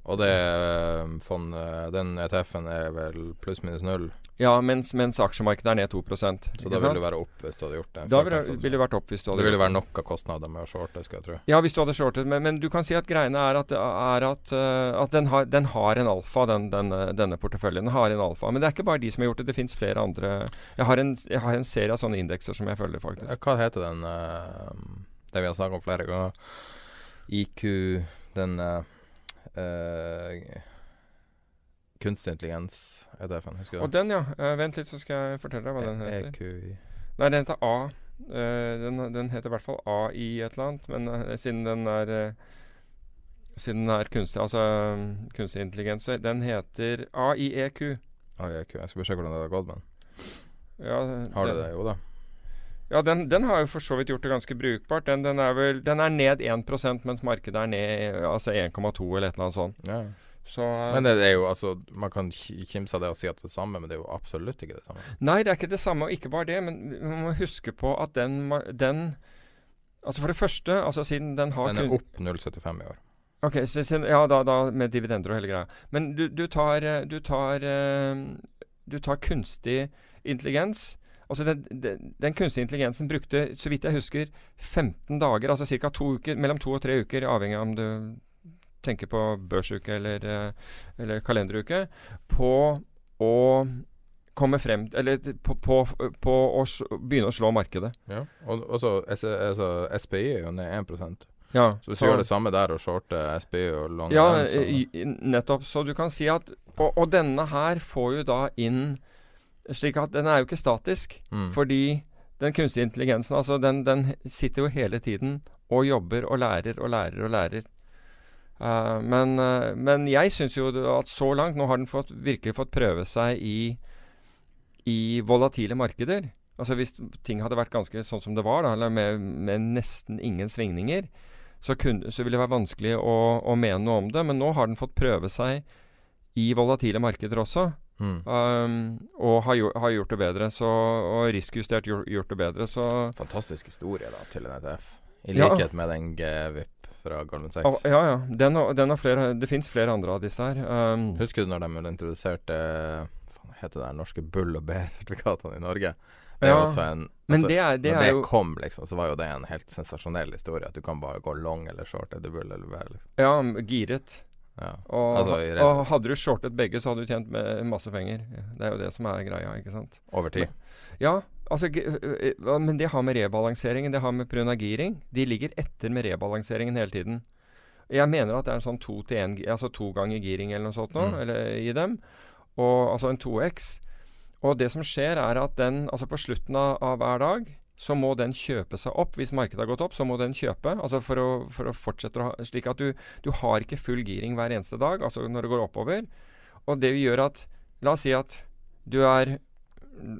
Og det eh, fond, eh, den ETF-en er vel pluss-minus null, Ja, mens, mens aksjemarkedet er ned 2% så da ville du være opp hvis du hadde gjort det. Da ville vil det vært opp hvis du hadde det ville være nok av kostnader med å shorte, skal jeg tro. Ja, hvis du hadde shortet, men, men du kan si at greiene er at, er at, eh, at den, har, den har en alfa, den, denne, denne porteføljen. Den har en alfa. Men det er ikke bare de som har gjort det, det fins flere andre. Jeg har, en, jeg har en serie av sånne indekser som jeg følger, Ja, faktisk. Hva heter den Det vi har snakket om flere ganger? IQ Den eh, Kunstig intelligens ETF-en, husker Og den, ja. Uh, vent litt, så skal jeg fortelle deg hva den heter. EQI Nei, den heter A. Uh, den, den heter i hvert fall A i et eller annet, men siden den er Siden den er kunstig, altså um, kunstig intelligens, så den heter AIEQ. AIEQ. EQ. Jeg skal bare se hvordan det har gått med den. Ja, Har du det? Jo da. Ja, den, den har jo for så vidt gjort det ganske brukbart. Den, den, er, vel, den er ned 1% mens markedet er ned altså 1,2 eller et eller annet sånt. Ja. Så Men det er jo altså Man kan ki- kimse av det og si at det er det samme, men det er jo absolutt ikke det samme. Nei, det er ikke det samme, og ikke bare det. Men man må huske på at den, den Altså for det første, altså siden den har Den er opp 0,75 i år. Ok, så, ja, da, da med dividender og hele greia. Men du, du tar eh, Du tar eh, Du tar kunstig intelligens. Altså den, den, den kunstige intelligensen brukte, så vidt jeg husker, 15 dager, altså ca. to uker, mellom to og tre uker, avhengig av om du tenker på børsuke eller, eh, eller kalenderuke, på å komme frem Eller på, på, på å begynne å slå markedet. Ja. Og og så altså, SPI er jo ned 1 Ja, Så hvis du gjør det samme der og shorte SPI og long Ja, i- nettopp. Så du kan si at og, og denne her får jo da inn Slik at den er jo ikke statisk. mm. Fordi den kunstige intelligensen, altså den, den sitter jo hele tiden og jobber og lærer og lærer og lærer. Uh, men, uh, men jeg syns jo at så langt Nå har den fått, virkelig fått prøve seg i, i volatile markeder. Altså Hvis ting hadde vært ganske sånn som det var, da, eller med, med nesten ingen svingninger, så, kunne, så ville det være vanskelig å, å mene noe om det. Men nå har den fått prøve seg i volatile markeder også. Mm. Um, og har, gjort, har gjort det bedre. Så, og riskjustert gjort, gjort det bedre. Så Fantastisk historie da til en ETF. I Ja. likhet med den GVIP fra Goldman Sachs. ah, Ja, ja. Den og, den og flere, det fins flere andre av disse her. Um, Husker du når de introduserte Hva heter det der norske bull- og B-sertifikatene i Norge? Det Ja, jo en men altså, det er, det Når er det jo kom, liksom, så var jo det en helt sensasjonell historie. At du kan bare gå long eller short eller bull eller bear. Liksom. Ja, giret. Ja. Og, Altså, og hadde du shortet begge, så hadde du tjent masse penger. Det er jo det som er greia, ikke sant. Over tid. Ja, altså, men det har med rebalanseringen, det har med prunagiring. giring. De ligger etter med rebalanseringen hele tiden. Jeg mener at det er en sånn to til én, altså to ganger giring eller noe sånt nå, Mm. eller i dem. Og, altså en 2X. Og det som skjer, er at den, altså på slutten av, av hver dag, så må den kjøpe seg opp. Hvis markedet har gått opp, så må den kjøpe. Altså for å, for å fortsette å ha Slik at du, du har ikke full giring hver eneste dag, altså når det går oppover. Og det gjør at La oss si at du er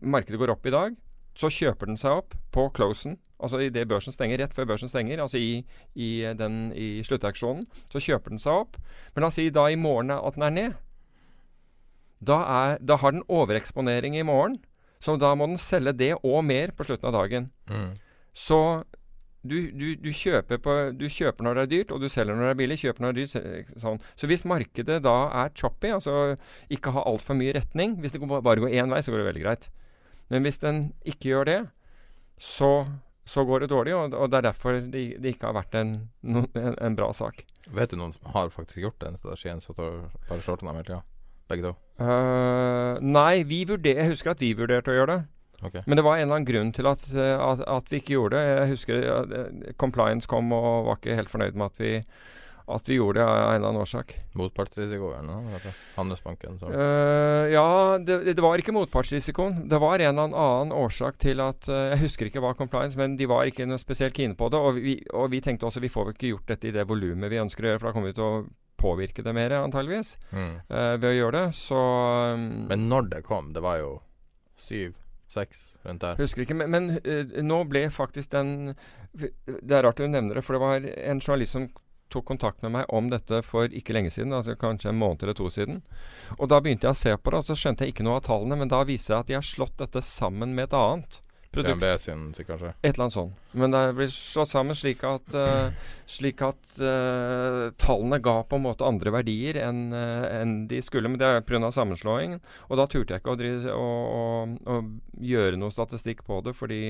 Markedet går opp i dag. Så kjøper den seg opp på closen, altså idet børsen stenger, rett før børsen stenger, altså i, i, den, i sluttauksjonen. Så kjøper den seg opp. Men la oss si da i morgen at den er ned. Da, er, da har den overeksponering i morgen. Så da må den selge det og mer på slutten av dagen. Mm. Så du, du, du, kjøper på, du kjøper når det er dyrt, og du selger når det er billig. Kjøper når det er dyrt, sånn. Så hvis markedet da er choppy, altså ikke har altfor mye retning Hvis det bare går én vei, så går det veldig greit. Men hvis den ikke gjør det, så, så går det dårlig, og, og det er derfor det, det ikke har vært en, no, en, en bra sak. Vet du noen som har faktisk gjort den strategien, så tar bare shorten av hele tida? Begge to? Uh, nei, vi vurder, jeg husker at vi vurderte å gjøre det. Okay. Men det var en eller annen grunn til at, eh, at, at vi ikke gjorde det. Jeg husker uh, Compliance kom og var ikke helt fornøyd med at vi, at vi gjorde det av en eller annen årsak. Motpartsrisiko eller noe? Handelsbanken Eh, ja, det, det var ikke motpartsrisikoen. Det var en eller annen årsak til at Jeg husker ikke hva compliance, men de var ikke noe spesielt kine på det. Og vi, og vi tenkte også vi får vel ikke gjort dette i det volumet vi ønsker å gjøre, for da kommer vi til å påvirke det mer, antageligvis, mm. uh, ved å gjøre det. Så um, Men når det kom, det var jo syv, seks rundt der. Husker ikke, men, men uh, nå ble faktisk den Det er rart du nevner det, for det var en journalist som tok kontakt med meg om dette for ikke lenge siden, altså kanskje en måned eller to siden. Og da begynte jeg å se på det, og så skjønte jeg ikke noe av tallene, men da viser jeg at de har slått dette sammen med et annet produkt. DNB sin, kanskje. Et eller annet sånt. Men det blir slått sammen slik at, uh, slik at uh, tallene ga på en måte andre verdier enn uh, en de skulle. Men det er pga. sammenslåingen. Og da turte jeg ikke å, drive, å, å, å gjøre noe statistikk på det, fordi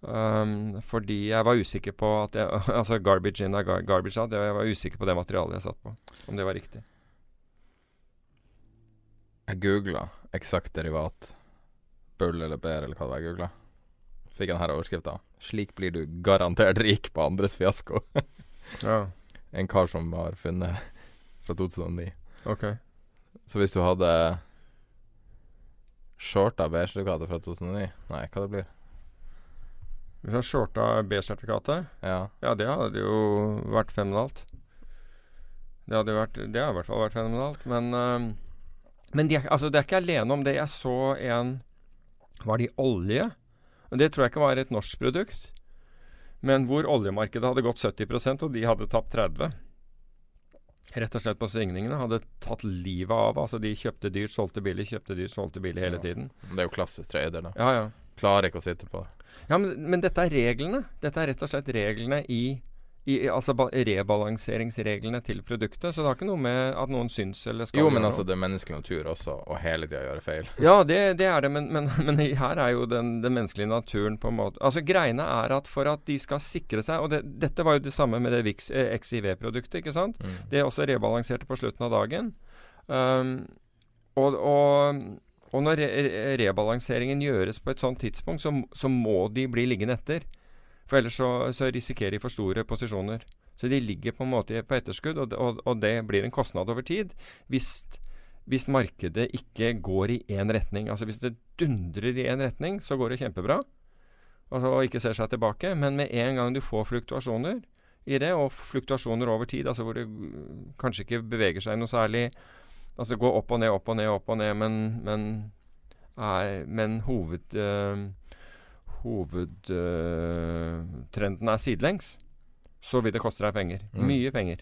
um, fordi jeg var usikker på at jeg, Altså garbage in er gar garbage out. Jeg var usikker på det materialet jeg satt på. Om det var riktig. Jeg googla eksakt derivat. Bull eller ber eller hva det var jeg googla. Fikk den her overskrifta. 'Slik blir du garantert rik på andres fiasko'. Ja, en kar som har funnet fra 2009. ok. Så hvis du hadde shorta B-sertifikatet fra 2009 Nei, hva det blir? Hvis jeg shorta B-sertifikatet Ja. Ja, det hadde jo vært fenomenalt. Det hadde vært Det har i hvert fall vært fenomenalt. Men, øhm, men de altså, det er ikke alene om det. Jeg så en Var det i olje? Det tror jeg ikke var et norsk produkt. Men hvor oljemarkedet hadde gått 70% og de hadde tapt 30 Rett og slett på svingningene. Hadde tatt livet av. Altså De kjøpte dyrt, solgte billig, kjøpte dyrt, solgte billig hele Ja. tiden. Det er jo klassisk trader, da. Ja, ja. Klarer ikke å sitte på det. Ja, men, men dette er reglene. Dette er rett og slett reglene i, i Altså rebalanseringsreglene til produktet. Så det har ikke noe med at noen syns eller skal Jo, men altså, det er menneskelig natur også å hele tida gjøre feil. Ja, det, det er det, men, men, men her er jo den, den menneskelige naturen på en måte Altså Greiene er at for at de skal sikre seg Og det, dette var jo det samme med det eh, XIV-produktet, ikke sant? Mm. Det er også rebalanserte på slutten av dagen. Um, og, og, og når re rebalanseringen gjøres på et sånt tidspunkt, så, så må de bli liggende etter. For ellers så, så risikerer de for store posisjoner. Så de ligger på en måte på etterskudd, og, og, og det blir en kostnad over tid hvis, hvis markedet ikke går i én retning. Altså hvis det dundrer i én retning, så går det kjempebra. Altså, og ikke ser seg tilbake. Men med en gang du får fluktuasjoner i det, og fluktuasjoner over tid, altså hvor det kanskje ikke beveger seg noe særlig Altså det går opp og ned, opp og ned, opp og ned, men, men, er, men hoved... øh, hovedtrenden er sidelengs, så vil det koste deg penger. Mm. Mye penger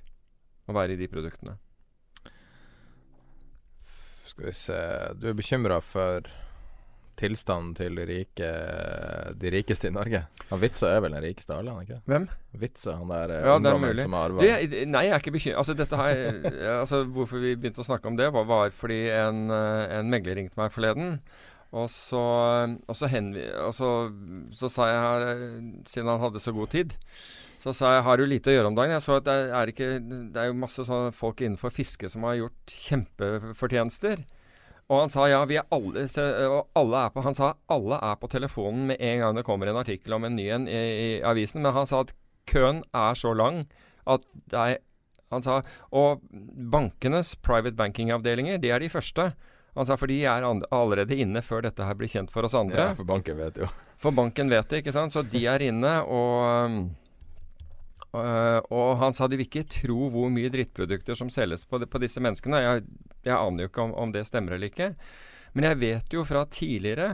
å være i de produktene. Skal vi se Du er bekymra for tilstanden til de rike De rikeste i Norge? Han Witzøe er vel den rikeste av alle, han ikke? Hvem? Witzøe, han der eh, Ja, det er mulig. som har arva Det, nei, jeg er ikke bekymret. Altså, dette her, altså, hvorfor vi begynte å snakke om det, var, var fordi en, eh, en megler ringte meg forleden. Og så, og så, henvi, og så, så sa jeg her, siden han hadde så god tid Så sa jeg har du lite å gjøre om dagen? Jeg så at det er, ikke, det er jo masse folk innenfor fiske som har gjort kjempefortjenester. Og han sa ja, vi er alle, og alle er på, han sa alle er på telefonen med en gang det kommer en artikkel om en ny en i, i, avisen. Men han sa at køen er så lang at det er Han sa Og bankenes private banking-avdelinger, det er de første. Han sa for de er allerede inne før dette her blir kjent for oss andre. Ja, for banken vet jo. For banken vet det, ikke sant. Så de er inne, og og, og han sa de vil ikke tro hvor mye drittprodukter som selges på, på disse menneskene. Jeg, jeg, aner jo ikke om, om, det stemmer eller ikke. Men jeg vet jo fra tidligere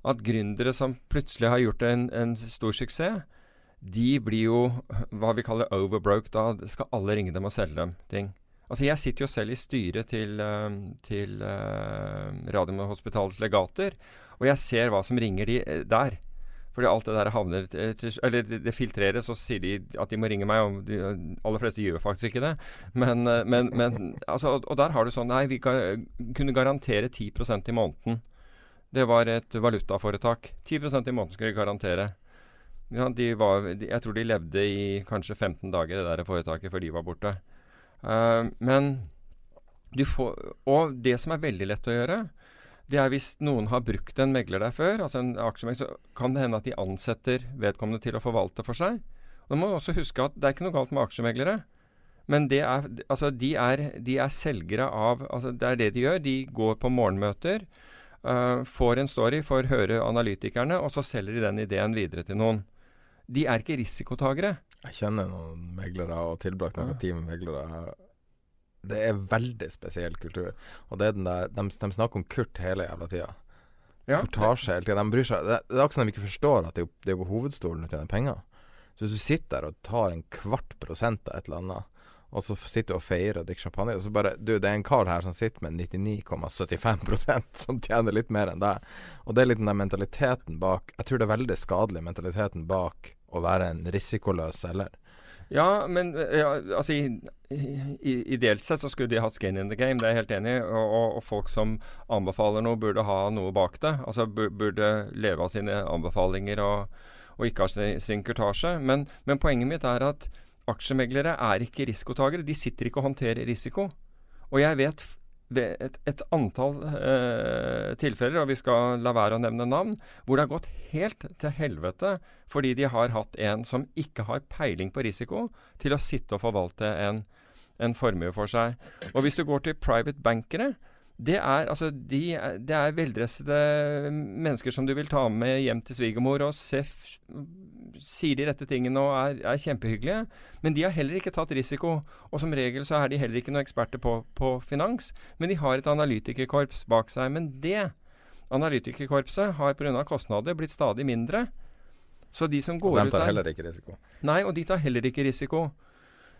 at gründere som plutselig har gjort en, en stor suksess, de blir jo hva vi kaller overbroke. Da skal alle ringe dem og selge dem ting. Altså Jeg sitter jo selv i styret til, uh, til uh, Radiumhospitalets legater, og jeg ser hva som ringer de der. Fordi alt det der havner Eller det, filtreres, og så sier de at de må ringe meg. Og de aller fleste gjør faktisk ikke det. Men, eh, men, men altså, og, der har du sånn Nei, vi kan, kunne garantere 10% i måneden. Det var et valutaforetak. 10% i måneden skulle de garantere. Ja, de var, de, jeg tror de levde i kanskje 15 dager, det der foretaket, før de var borte. Uh, men du får Og det som er veldig lett å gjøre, det er hvis noen har brukt en megler der før, altså en aksjemegler, så kan det hende at de ansetter vedkommende til å forvalte for seg. Og Du må også huske at det er ikke noe galt med aksjemeglere. Men er, altså de, er, de er selgere av altså Det er det de gjør. De går på morgenmøter, uh, får en story, får høre analytikerne, og så selger de den ideen videre til noen. De er ikke risikotagere. Jeg kjenner noen meglere og har tilbrakt noen ja. tid med meglere det er veldig spesiell kultur. Og det er den der De, de snakker om Kurt hele jævla tida. Ja. Kurtasje hele tida. De bryr seg Det, det er akkurat som de ikke forstår at det, det er på hovedstolen du tjener penger. Så hvis du sitter der og tar en kvart prosent av et eller annet, og så sitter du og feirer og drikker champagne, så bare Du, det er en kar her som sitter med 99,75% som tjener litt mer enn deg. Og det er litt den der mentaliteten bak Jeg tror det er veldig skadelig, mentaliteten bak å være en risikoløs selger. Ja, men ja, altså i, i, Ideelt sett så skulle de hatt skin in the game, det er jeg helt enig i. Og, og, folk som anbefaler noe, burde ha noe bak det. Altså burde leve av sine anbefalinger og, og ikke ha sin, sin kurtasje. Men, men, poenget mitt er at aksjemeglere er ikke risikotagere. De sitter ikke og håndterer risiko. Og jeg vet ved et, et antall eh, tilfeller, og vi skal la være å nevne navn, hvor det har gått helt til helvete fordi de har hatt en som ikke har peiling på risiko, til å sitte og forvalte en, en formue for seg. Og hvis du går til private bankere, det er, altså, de, det er veldressede mennesker som du vil ta med hjem til svigermor og se sier de rette tingene og er, er, kjempehyggelige. Men de har heller ikke tatt risiko. Og som regel så er de heller ikke noen eksperter på, på finans. Men de har et analytikerkorps bak seg. Men det analytikerkorpset har pga. kostnader blitt stadig mindre. Så de som går ut der De tar heller ikke risiko? Nei, og de tar heller ikke risiko.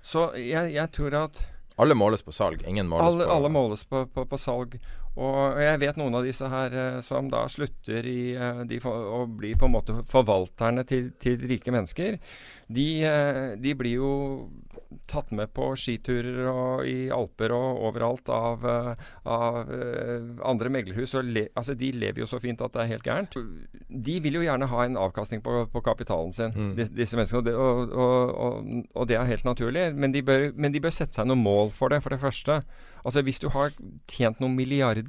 Så jeg, jeg tror at alle måles på salg, ingen måles alle, på Alle måles på, på, på, salg. Og jeg vet noen av disse her eh, som da slutter i eh, de for, å bli på en måte forvalterne til, til rike mennesker. De, eh, de, blir jo tatt med på skiturer og i Alper og overalt av, av andre meglerhus. Le, altså de lever jo så fint at det er helt gærent. De vil jo gjerne ha en avkastning på, på kapitalen sin, mm. disse menneskene. Og det, og, og, og det, er helt naturlig. Men de, bør, men de bør sette seg noen mål for det, for det første. Altså Hvis du har tjent noen milliarder,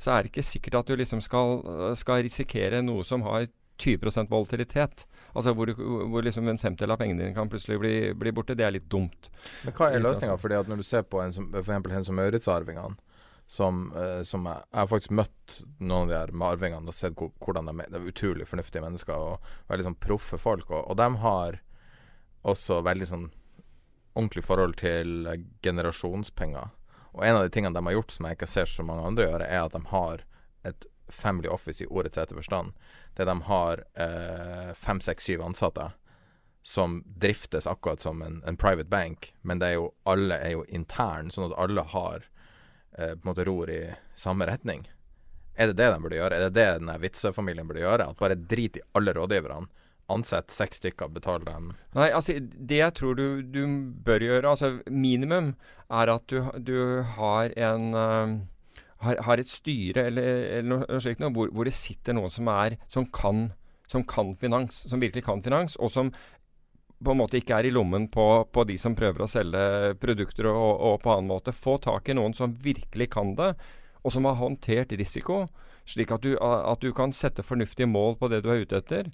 så er det ikke sikkert at du liksom skal, skal risikere noe som har 20% volatilitet. Altså hvor, hvor liksom en femtedel av pengene dine kan plutselig bli, bli, borte. Det er litt dumt. Men hva er løsninga? Når du ser på en som, for eksempel som Maurits-arvingene, som, eh, som jeg, jeg, har faktisk møtt noen av de her med arvingene og sett hvordan de er. Er utrolig fornuftige mennesker og veldig sånn proffe folk. Og, og de har også veldig sånn ordentlig forhold til generasjonspenger. Og en av de tingene de har gjort som jeg ikke ser så mange andre gjøre, er at de har et family office i ordets rette forstand, der de har eh, fem, seks, syv ansatte som driftes akkurat som en, en, private bank, men er jo, alle er jo interne, sånn at alle har eh, på en måte ror i samme retning. Er det det de burde gjøre? Er det det denne vitsefamilien burde gjøre? At bare drit i alle rådgiverne? Ansett seks stykker, betale dem Nei, altså det jeg tror du, du bør gjøre, altså minimum, er at du, du har en uh, har, har, et styre eller, eller noe slikt noe, hvor, hvor, det sitter noen som, er, som, kan, som kan finans, som virkelig kan finans, og som på en måte ikke er i lommen på, på de som prøver å selge produkter og, og, på annen måte. Få tak i noen som virkelig kan det, og som har håndtert risiko, slik at du, at du kan sette fornuftige mål på det du er ute etter.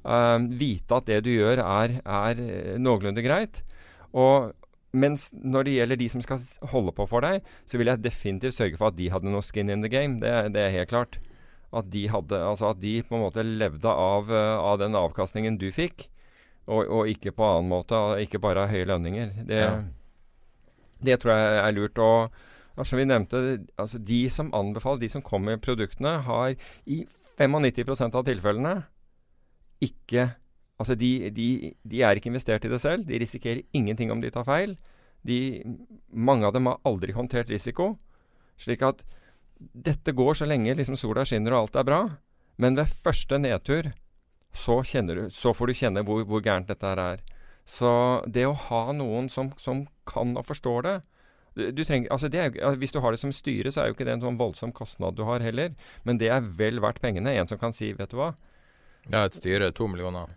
Uh, vite at det du gjør, er, er noenlunde greit. Og mens når det gjelder de som skal holde på for deg, så vil jeg definitivt sørge for at de hadde noe skin in the game. Det, det er helt klart. At de, hadde, altså at de på en måte levde av, av den avkastningen du fikk. Og, og, ikke på annen måte. Ikke bare høye lønninger. Det, ja. det tror jeg er lurt. Og altså, vi nevnte, altså, de som anbefaler, de som kommer med produktene, har i 95% av tilfellene ikke Altså, de, de, de, er ikke investert i det selv. De risikerer ingenting om de tar feil. De, mange av dem har aldri håndtert risiko. Slik at dette går så lenge liksom sola skinner og alt er bra. Men ved første nedtur så, du, så, får du kjenne hvor, hvor, gærent dette her er. Så det å ha noen som, som kan og forstår det du, trenger, altså det er, Hvis du har det som styre, så er jo ikke det en sånn voldsom kostnad du har heller. Men det er vel verdt pengene. En som kan si, vet du hva Ja, et styre to millioner.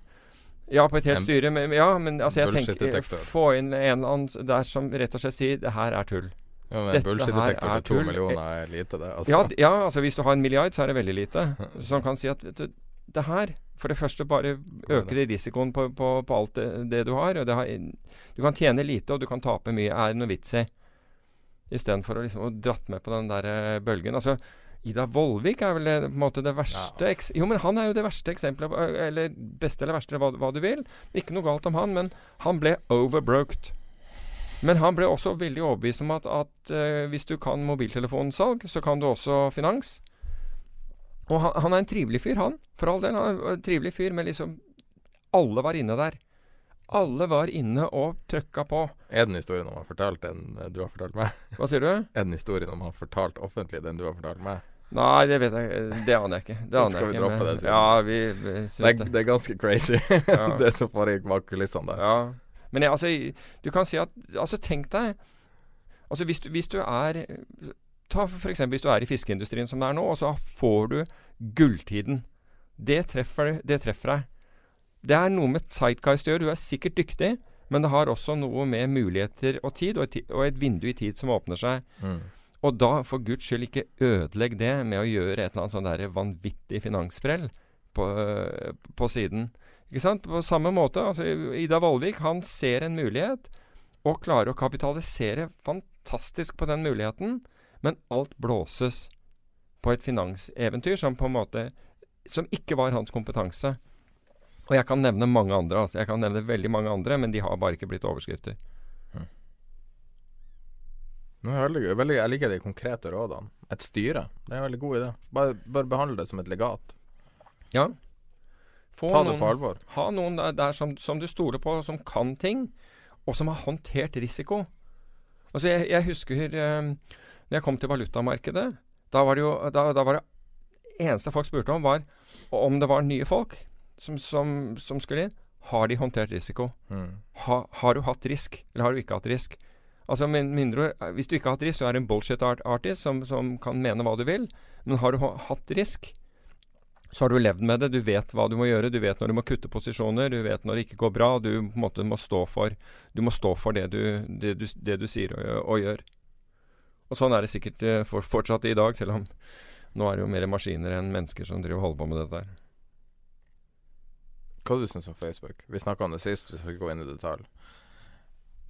Ja, på et helt en styre. Men, ja, men altså, jeg tenker Få inn en eller annen der som rett og slett sier det her er tull. Ja, men Dette bullshit-detektor til to millioner er lite, det. Altså. Ja, ja, altså hvis du har en milliard, så er det veldig lite. Som kan si at vet du, det her for det første bare øker det risikoen på, på, på alt det, det, du har. Og har, du kan tjene lite, og du kan tape mye. Er det noe vits i? Istedenfor å liksom, dratt med på den der uh, bølgen. Altså, Ida Vollvik er vel på en måte det verste ja. Jo, men han er jo det verste eksempelet. Eller beste eller verste, hva, hva, du vil. Ikke noe galt om han, men han ble overbroked. Men han ble også veldig overbevist om at, at uh, hvis du kan mobiltelefonsalg, så kan du også finans. Og han, han, er en trivelig fyr, han. For all del. Han er en trivelig fyr, men liksom Alle var inne der. Alle var inne og trøkka på. Er den historien om han fortalte den du har fortalt meg? Hva sier du? Er den historien om han fortalte offentlig den du har fortalt meg? Nei, det vet jeg Det aner jeg ikke. Det aner Skal vi droppe det? Siden? Ja, vi, vi det. Det er ganske crazy, ja. det som foregikk bak kulissene der. Ja. Men jeg, altså, du kan si at Altså, tenk deg Altså, hvis du, hvis du er Ta f.eks. hvis du er i fiskeindustrien som det er nå, og så får du gulltiden. Det treffer, det treffer deg. Det er noe med Zeitgeist å gjøre. Du er sikkert dyktig, men det har også noe med muligheter og tid, og et, og et vindu i tid som åpner seg. Mm. Og da, for guds skyld, ikke ødelegg det med å gjøre et eller annet sånn vanvittig finansprell på, på, siden. Ikke sant? På samme måte, altså Ida Vollvik, han ser en mulighet, og klarer å kapitalisere fantastisk på den muligheten. Men alt blåses på et finanseventyr som på en måte Som ikke var hans kompetanse. Og jeg kan nevne mange andre. altså Jeg kan nevne veldig mange andre, men de har bare ikke blitt overskrifter. Veldig, jeg liker de konkrete rådene. Et styre. Det er en veldig god idé. Bare, bare behandle det som et legat. Ja. Få Ta noen, det på alvor. Ha noen der, der som, som, du stoler på, som kan ting, og som har håndtert risiko. Altså, jeg, jeg husker eh, når jeg kom til valutamarkedet, da var det jo da, da var det eneste folk spurte om, var om det var nye folk som, som, som skulle inn. Har de håndtert risiko? Mm. Ha, har du hatt risk, eller har du ikke hatt risk? Altså, mindre, Hvis du ikke har hatt risk, så er du en bullshit art artist som, som, kan mene hva du vil. Men har du hatt risk, så har du levd med det. Du vet hva du må gjøre. Du vet når du må kutte posisjoner. Du vet når det ikke går bra. Du måte må stå for, må stå for det, du, det, du, det du sier og, og gjør. Og sånn er det sikkert uh, for, fortsatt i dag, selv om nå er det jo mer maskiner enn mennesker som driver og holder på med dette her. Hva du syns om Facebook? Vi snakka om det sist, hvis vi skal gå inn i detalj.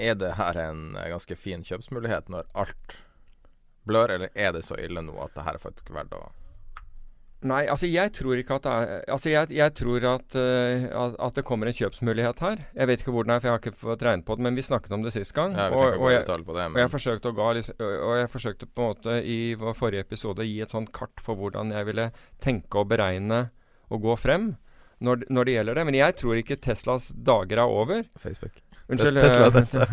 Er det her en uh, ganske fin kjøpsmulighet når alt blør, eller er det så ille nå at det her er faktisk verdt å Nei, altså jeg tror ikke at det er Altså jeg, jeg tror at, uh, at, det kommer en kjøpsmulighet her. Jeg vet ikke hvor den er, for jeg har ikke fått regnet på det, men vi snakket om det sist gang. Ja, og, og, jeg, det, og, jeg forsøkte ga, og jeg forsøkte på en måte i vår forrige episode å gi et sånt kart for hvordan jeg ville tenke og beregne og gå frem når, når det gjelder det. Men jeg tror ikke Teslas dager er over. Facebook. Unnskyld. Tesla neste.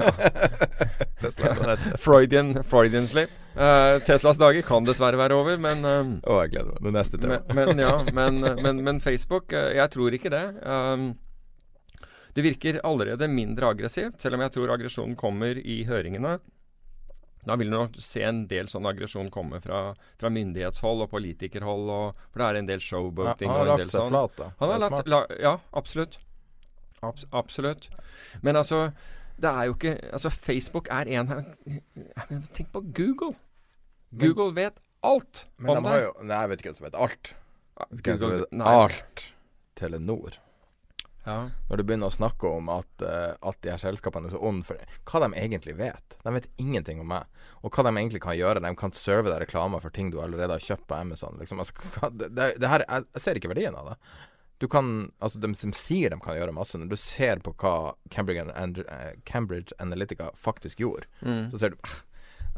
Tesla. Freudian, Freudian slip. Uh, Teslas dager kan dessverre være over, men uh, oh, jeg gleder meg. Det neste tema. Men, men, ja, men, men, men Facebook uh, Jeg tror ikke det. Um, det virker allerede mindre aggressivt, selv om jeg tror aggresjonen kommer i høringene. Da vil du nok se en del sånn aggresjon komme fra, fra, myndighetshold og politikerhold. Og, for det er en del showboating. Ja, han har lagt seg sånn. flat, da. Han har latt, la, ja, absolutt. Abs absolutt. Men altså det er jo ikke Altså, Facebook er en Tenk på Google. Google vet alt Men om de har deg. jo Nei, jeg vet ikke hvem som vet alt. Hvem som vet alt. Telenor. Ja. Når du begynner å snakke om at, uh, at de her selskapene er så onde for Hva de egentlig vet? De vet ingenting om meg. Og hva de egentlig kan gjøre. De kan serve deg reklame for ting du allerede har kjøpt på Amazon. Liksom. Altså, hva, det, det, det her, jeg, jeg ser ikke verdien av det. Du kan, altså De som sier de kan gjøre masse, når du ser på hva Cambridge, and, eh, Cambridge Analytica faktisk gjorde, Mm. så ser du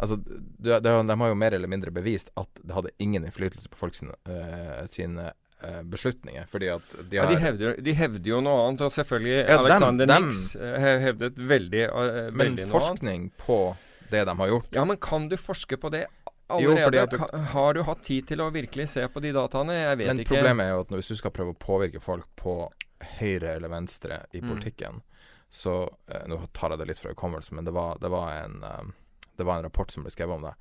Altså, du, de, de har jo mer eller mindre bevist at det hadde ingen innflytelse på folks eh, sine eh, beslutninger. Fordi at de Ja, har de, hevder, de hevder jo noe annet, og selvfølgelig Ja, Alexander dem- Nix dem, hevdet veldig, uh, veldig noe annet. Men forskning på det de har gjort Ja, men kan du forske på det allerede? at du- Har du hatt tid til å virkelig se på de dataene? Jeg vet Men ikke. problemet er jo at hvis du skal prøve å påvirke folk på høyre eller venstre i Mm. politikken, så eh, Nå tar jeg det litt fra hukommelsen, men det var, det, var en, eh, det var en rapport som ble skrevet om det.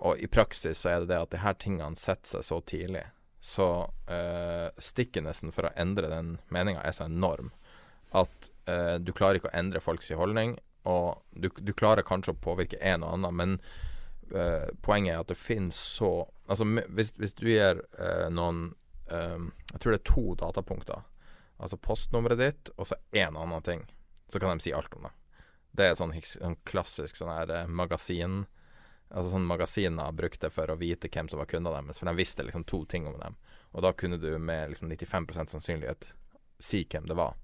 Og i praksis så er det det at de her tingene setter seg så tidlig. Så uh, stickinessen for å endre den meninga er så enorm at eh, du klarer ikke å endre folks holdning. Og du, du klarer kanskje å påvirke en og annen, men eh, poenget er at det finnes så Altså hvis, hvis du gir eh, noen eh, Jeg tror det er to datapunkter. Altså postnummeret ditt og så en annen ting. Så kan de si alt om det. Det er sånn, sånn klassisk sånn her eh, magasin Altså sånn magasiner brukte for å vite hvem som var kundene deres. For de visste liksom to ting om dem. Og da kunne du med liksom 95% sannsynlighet si hvem det var.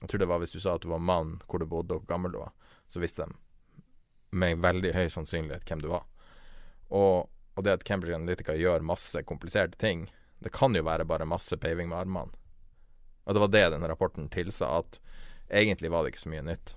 Jeg tror det var hvis du sa at du var mann, hvor du bodde og hvor gammel du var, så visste de med veldig høy sannsynlighet hvem du var. Og, og det at Cambridge Analytica gjør masse kompliserte ting, det kan jo være bare masse paving med armene. Og det var det denne rapporten tilsa, at egentlig var det ikke så mye nytt.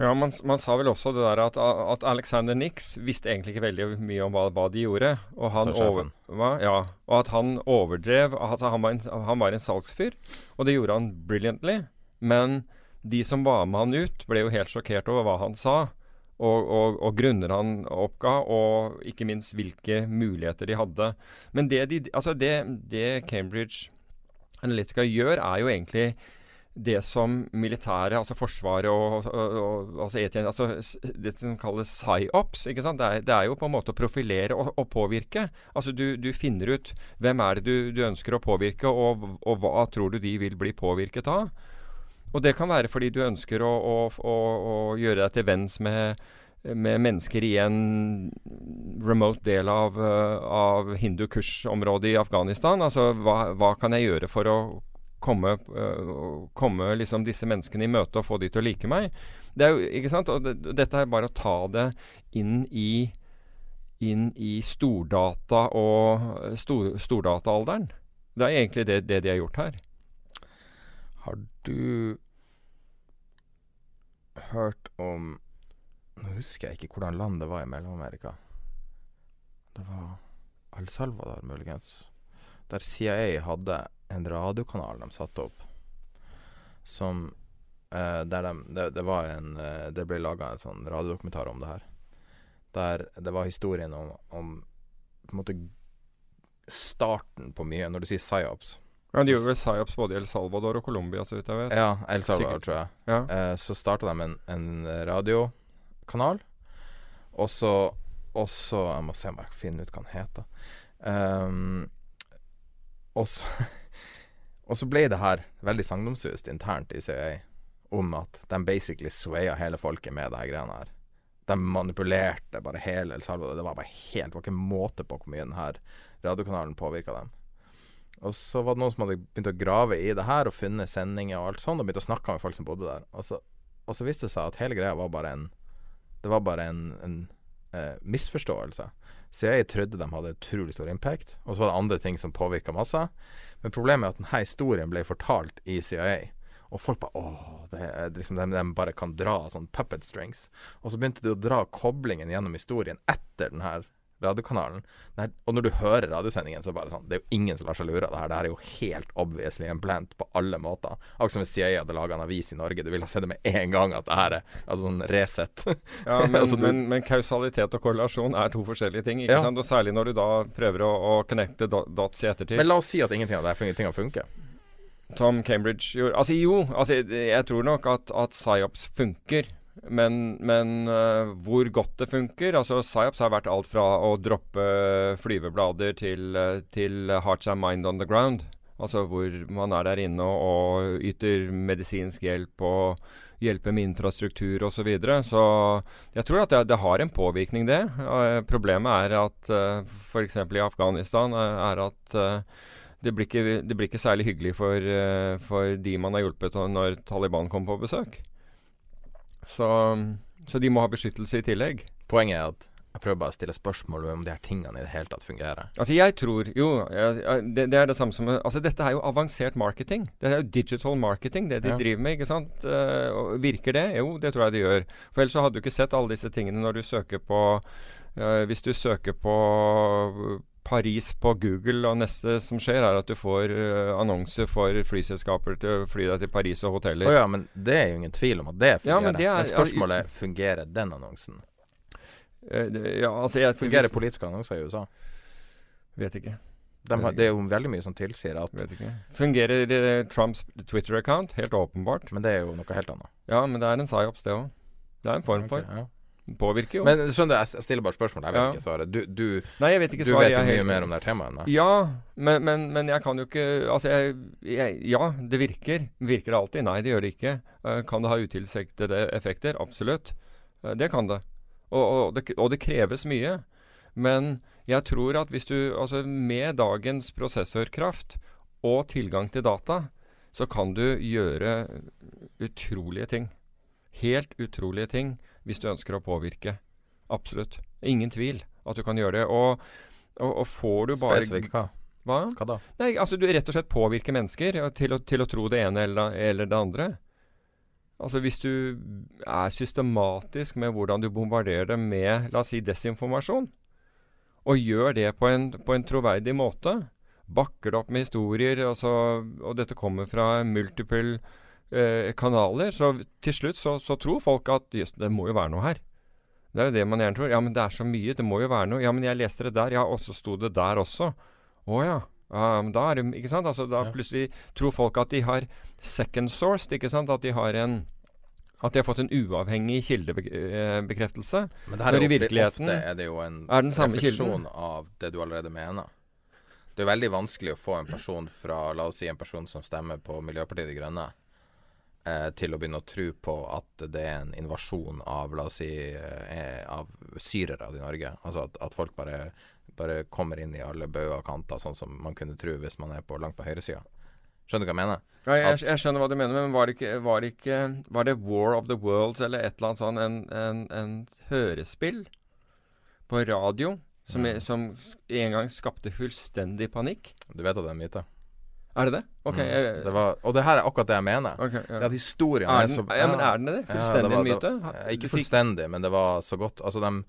Ja, man, man sa vel også det der at, at Alexander Nix visste egentlig ikke veldig mye om hva, hva de gjorde. Og han over, hva? Ja, og at han overdrev. Altså han, var en, han var en salgsfyr, og det gjorde han brilliantly. Men de som var med han ut, ble jo helt sjokkert over hva han sa. Og, og, og grunner han oppga, og ikke minst hvilke muligheter de hadde. Men det, de, altså det, det Cambridge Analytica gjør, er jo egentlig det som militæret, altså Forsvaret og, og, og altså ETN, altså det som kalles psyops, ikke sant? Det er, det er jo på en måte å profilere og, og påvirke. Altså du, du finner ut hvem er det du, du ønsker å påvirke, og, og hva tror du de vil bli påvirket av. Og det kan være fordi du ønsker å, å, å, å gjøre deg til venns med, med mennesker i en remote del av, eh, av hindu-kush-området i Afghanistan. Altså hva, hva kan jeg gjøre for å komme, øh, komme liksom disse menneskene i møte og få de til å like meg. Det er jo, ikke sant? Og det, dette er bare å ta det inn i inn i stordata og stor, stordataalderen. Det er egentlig det, det de har gjort her. Har du hørt om Nå husker jeg ikke hvordan land det var i Mellom-Amerika. Det var El Salvador, muligens. Der CIA hadde en radiokanal de satte opp, som eh, Der de det, det var en eh, Det ble laga en sånn radiodokumentar om det her. Der det var historien om, om på en måte starten på mye. Når du sier psyops Ja, de gjorde vel psyops både i El Salvador og Colombia, så vidt jeg vet. Ja, El Salvador, Sikkert. tror jeg. Ja. Eh, så starta de en, en radiokanal. Og så Og så Jeg må se om jeg finner ut hva den heter. Um, og så Og så ble det her veldig sagnomsust internt i CIA om at de basically swaya hele folket med det her greiene her. De manipulerte bare hele El Salvador. Det var bare helt Det var ikke måte på hvor mye den her radiokanalen påvirka dem. Og så var det noen som hadde begynt å grave i det her og funnet sendinger og alt sånn, og begynt å snakke med folk som bodde der. Og så, og så viste det seg at hele greia var bare en Det var bare en, en eh, misforståelse. CIA trodde de hadde utrolig stor impact, og så var det andre ting som påvirka masse. Men problemet er at denne historien ble fortalt i CIA. Og folk bare åh, det liksom, de, de bare kan dra sånn puppet strings. Og så begynte de å dra koblingen gjennom historien etter den her radiokanalen. Den her- og når du hører radiosendingen, så er det bare sånn Det er jo ingen som lar seg lure av det her. Det her er jo helt obviously en plant på alle måter. Akkurat som hvis CIA hadde laga en avis i Norge. Du ville sett det med en gang at det her er altså sånn Resett. Ja, men, Altså, du- men, men kausalitet og korrelasjon er to forskjellige ting. ikke Ja. sant? Og Særlig når du da prøver å, å connecte dots i ettertid. Men la oss si at ingenting av det her har funker. Som Cambridge gjorde. Altså jo, altså, jeg tror nok at, at psyops funker. Men, men uh, hvor godt det funker altså Psyops har vært alt fra å droppe flyveblader til, uh, til Hearts and Mind on the Ground. Altså hvor man er der inne og, og yter medisinsk hjelp og hjelper med infrastruktur osv. Så, videre. så jeg tror at det, det, har en påvirkning, det. Uh, problemet er at uh, f.eks. i Afghanistan er at det blir, ikke, det blir, ikke, særlig hyggelig for, for de man har hjulpet når Taliban kommer på besøk. Så, så, de må ha beskyttelse i tillegg. Poenget er at jeg prøver bare å stille spørsmål om de her tingene i det hele tatt fungerer. Altså jeg tror Jo, jeg, jeg, det, det, er det samme som Altså dette er jo avansert marketing. Det er jo digital marketing, det de ja. driver med. ikke sant? Uh, virker det? Jo, det tror jeg det gjør. For ellers så hadde du ikke sett alle disse tingene når du søker på uh, Hvis du søker på Paris på Google, og neste som skjer, er at du får uh, annonser for flyselskaper til å fly deg til Paris og hoteller. Oh ja, men det er jo ingen tvil om at det fungerer. Ja, men, det er, men, spørsmålet er fungerer den annonsen? Uh, det, ja, altså jeg, fungerer hvis, politiske annonser i USA? Vet ikke. De har, det er jo veldig mye som tilsier at. Fungerer uh, Trumps Twitter-account? Helt åpenbart. Men det er jo noe helt annet. Ja, men det er en psyops, det òg. Det er en form for. Okay, ja. Påvirker jo. Men skjønner du, jeg stiller bare spørsmål. Jeg vet ja. ikke svaret. Du, du, Nei, jeg vet, ikke du vet jo mye mer om det temaet enn meg. Ja, men, men, men, jeg kan jo ikke Altså, jeg, jeg, ja, det virker. Virker det alltid? Nei, det gjør det ikke. Uh, kan det ha utilsiktede effekter? Absolutt. Uh, det kan det. Og, og det. og, det. kreves mye. Men jeg tror at hvis du Altså, med dagens prosessorkraft og tilgang til data, så kan du gjøre utrolige ting. Helt utrolige ting hvis du ønsker å påvirke. Absolutt. Ingen tvil at du kan gjøre det. Og, og, og får du bare Spesifikt hva? Hva? hva da? Nei, altså Du rett og slett påvirker mennesker til å, til å tro det ene eller, eller, det andre. Altså Hvis du er systematisk med hvordan du bombarderer dem med la oss si desinformasjon, og gjør det på en, på en troverdig måte, bakker det opp med historier, altså, og dette kommer fra multiple eh, kanaler. Så til slutt så, så tror folk at jøss, det må jo være noe her. Det er jo det man gjerne tror. Ja, men det er så mye, det må jo være noe. Ja, men jeg leste det der, ja, og så sto det der også. Å ja. Um, da er det, ikke sant? Altså, da ja. plutselig tror folk at de har second sourced, ikke sant? At de har en at de har fått en uavhengig kildebekreftelse. Men det her er jo, ofte er det jo en er refleksjon av det du allerede mener. Det er veldig vanskelig å få en person fra La oss si en person som stemmer på Miljøpartiet De Grønne, eh, til å begynne å tro på at det er en invasjon av la oss si eh, av syrere i Norge. Altså at, at folk bare, bare, kommer inn i alle bauger og kanter, sånn som man kunne tro hvis man er på langt på høyresida. Skjønner du hva jeg mener? Ja, jeg, jeg, skjønner hva du mener, men var det, ikke, var det ikke Var det War of the Worlds eller et eller annet sånn, en, en, en hørespill på radio som, ja. som en gang skapte fullstendig panikk? Du vet at det er myte? Er det det? Ok. Mm. Jeg, det var, og det her er akkurat det jeg mener. Okay, ja. Det at historien er, er så ja, men Er den det? Fullstendig ja, myte? ikke fullstendig, men det var så godt Altså, dem,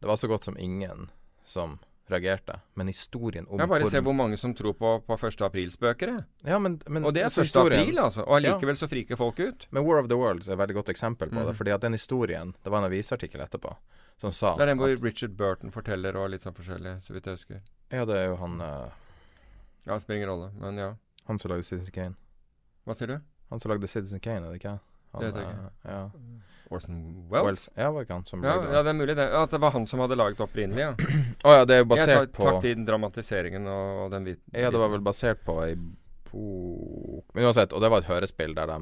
det var så godt som ingen som reagerte. Men historien om Jeg bare ser hvor mange som tror på, på 1. aprilspøker, Ja, men, men, og det er 1. april, altså. Og allikevel så friker folk ut. Men War of the Worlds er et veldig godt eksempel på mm. det. Fordi at den historien Det var en avisartikkel etterpå som sa Det er den hvor at, Richard Burton forteller og litt sånn forskjellig, så vidt jeg husker. Ja, det er jo han uh, Ja, det spiller ingen rolle, men ja. Han som lagde Citizen Kane. Hva sier du? Han som lagde Citizen Kane, er det ikke? Han, det vet jeg ikke. Ja. Orson Wells? Wells? Ja, var ikke han som ja, ja, det er mulig det. At det var han som hadde laget opprinnelig, ja. oh, ja, det er jo basert jeg tar, på den dramatiseringen og den hvite Ja, det var vel basert på ei bok Men uansett, og det var et hørespill der de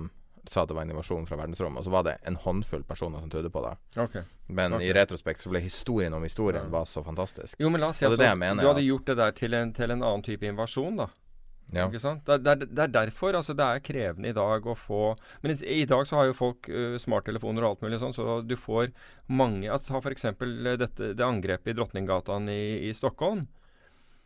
sa at det var en invasjon fra verdensrommet, og så var det en håndfull personer som trodde på det. Okay. Men okay. i retrospekt så ble historien om historien ja. var så fantastisk. Jo, men la oss si at du, du hadde gjort det der til en, til en annen type invasjon, da. Ja. Ikke sant? Det, det, det, er derfor altså, det er krevende i dag å få Men i, i dag så har jo folk uh, smarttelefoner og alt mulig sånn, så du får mange Ta f.eks. Det angrepet i Drottninggatan i, i Stockholm.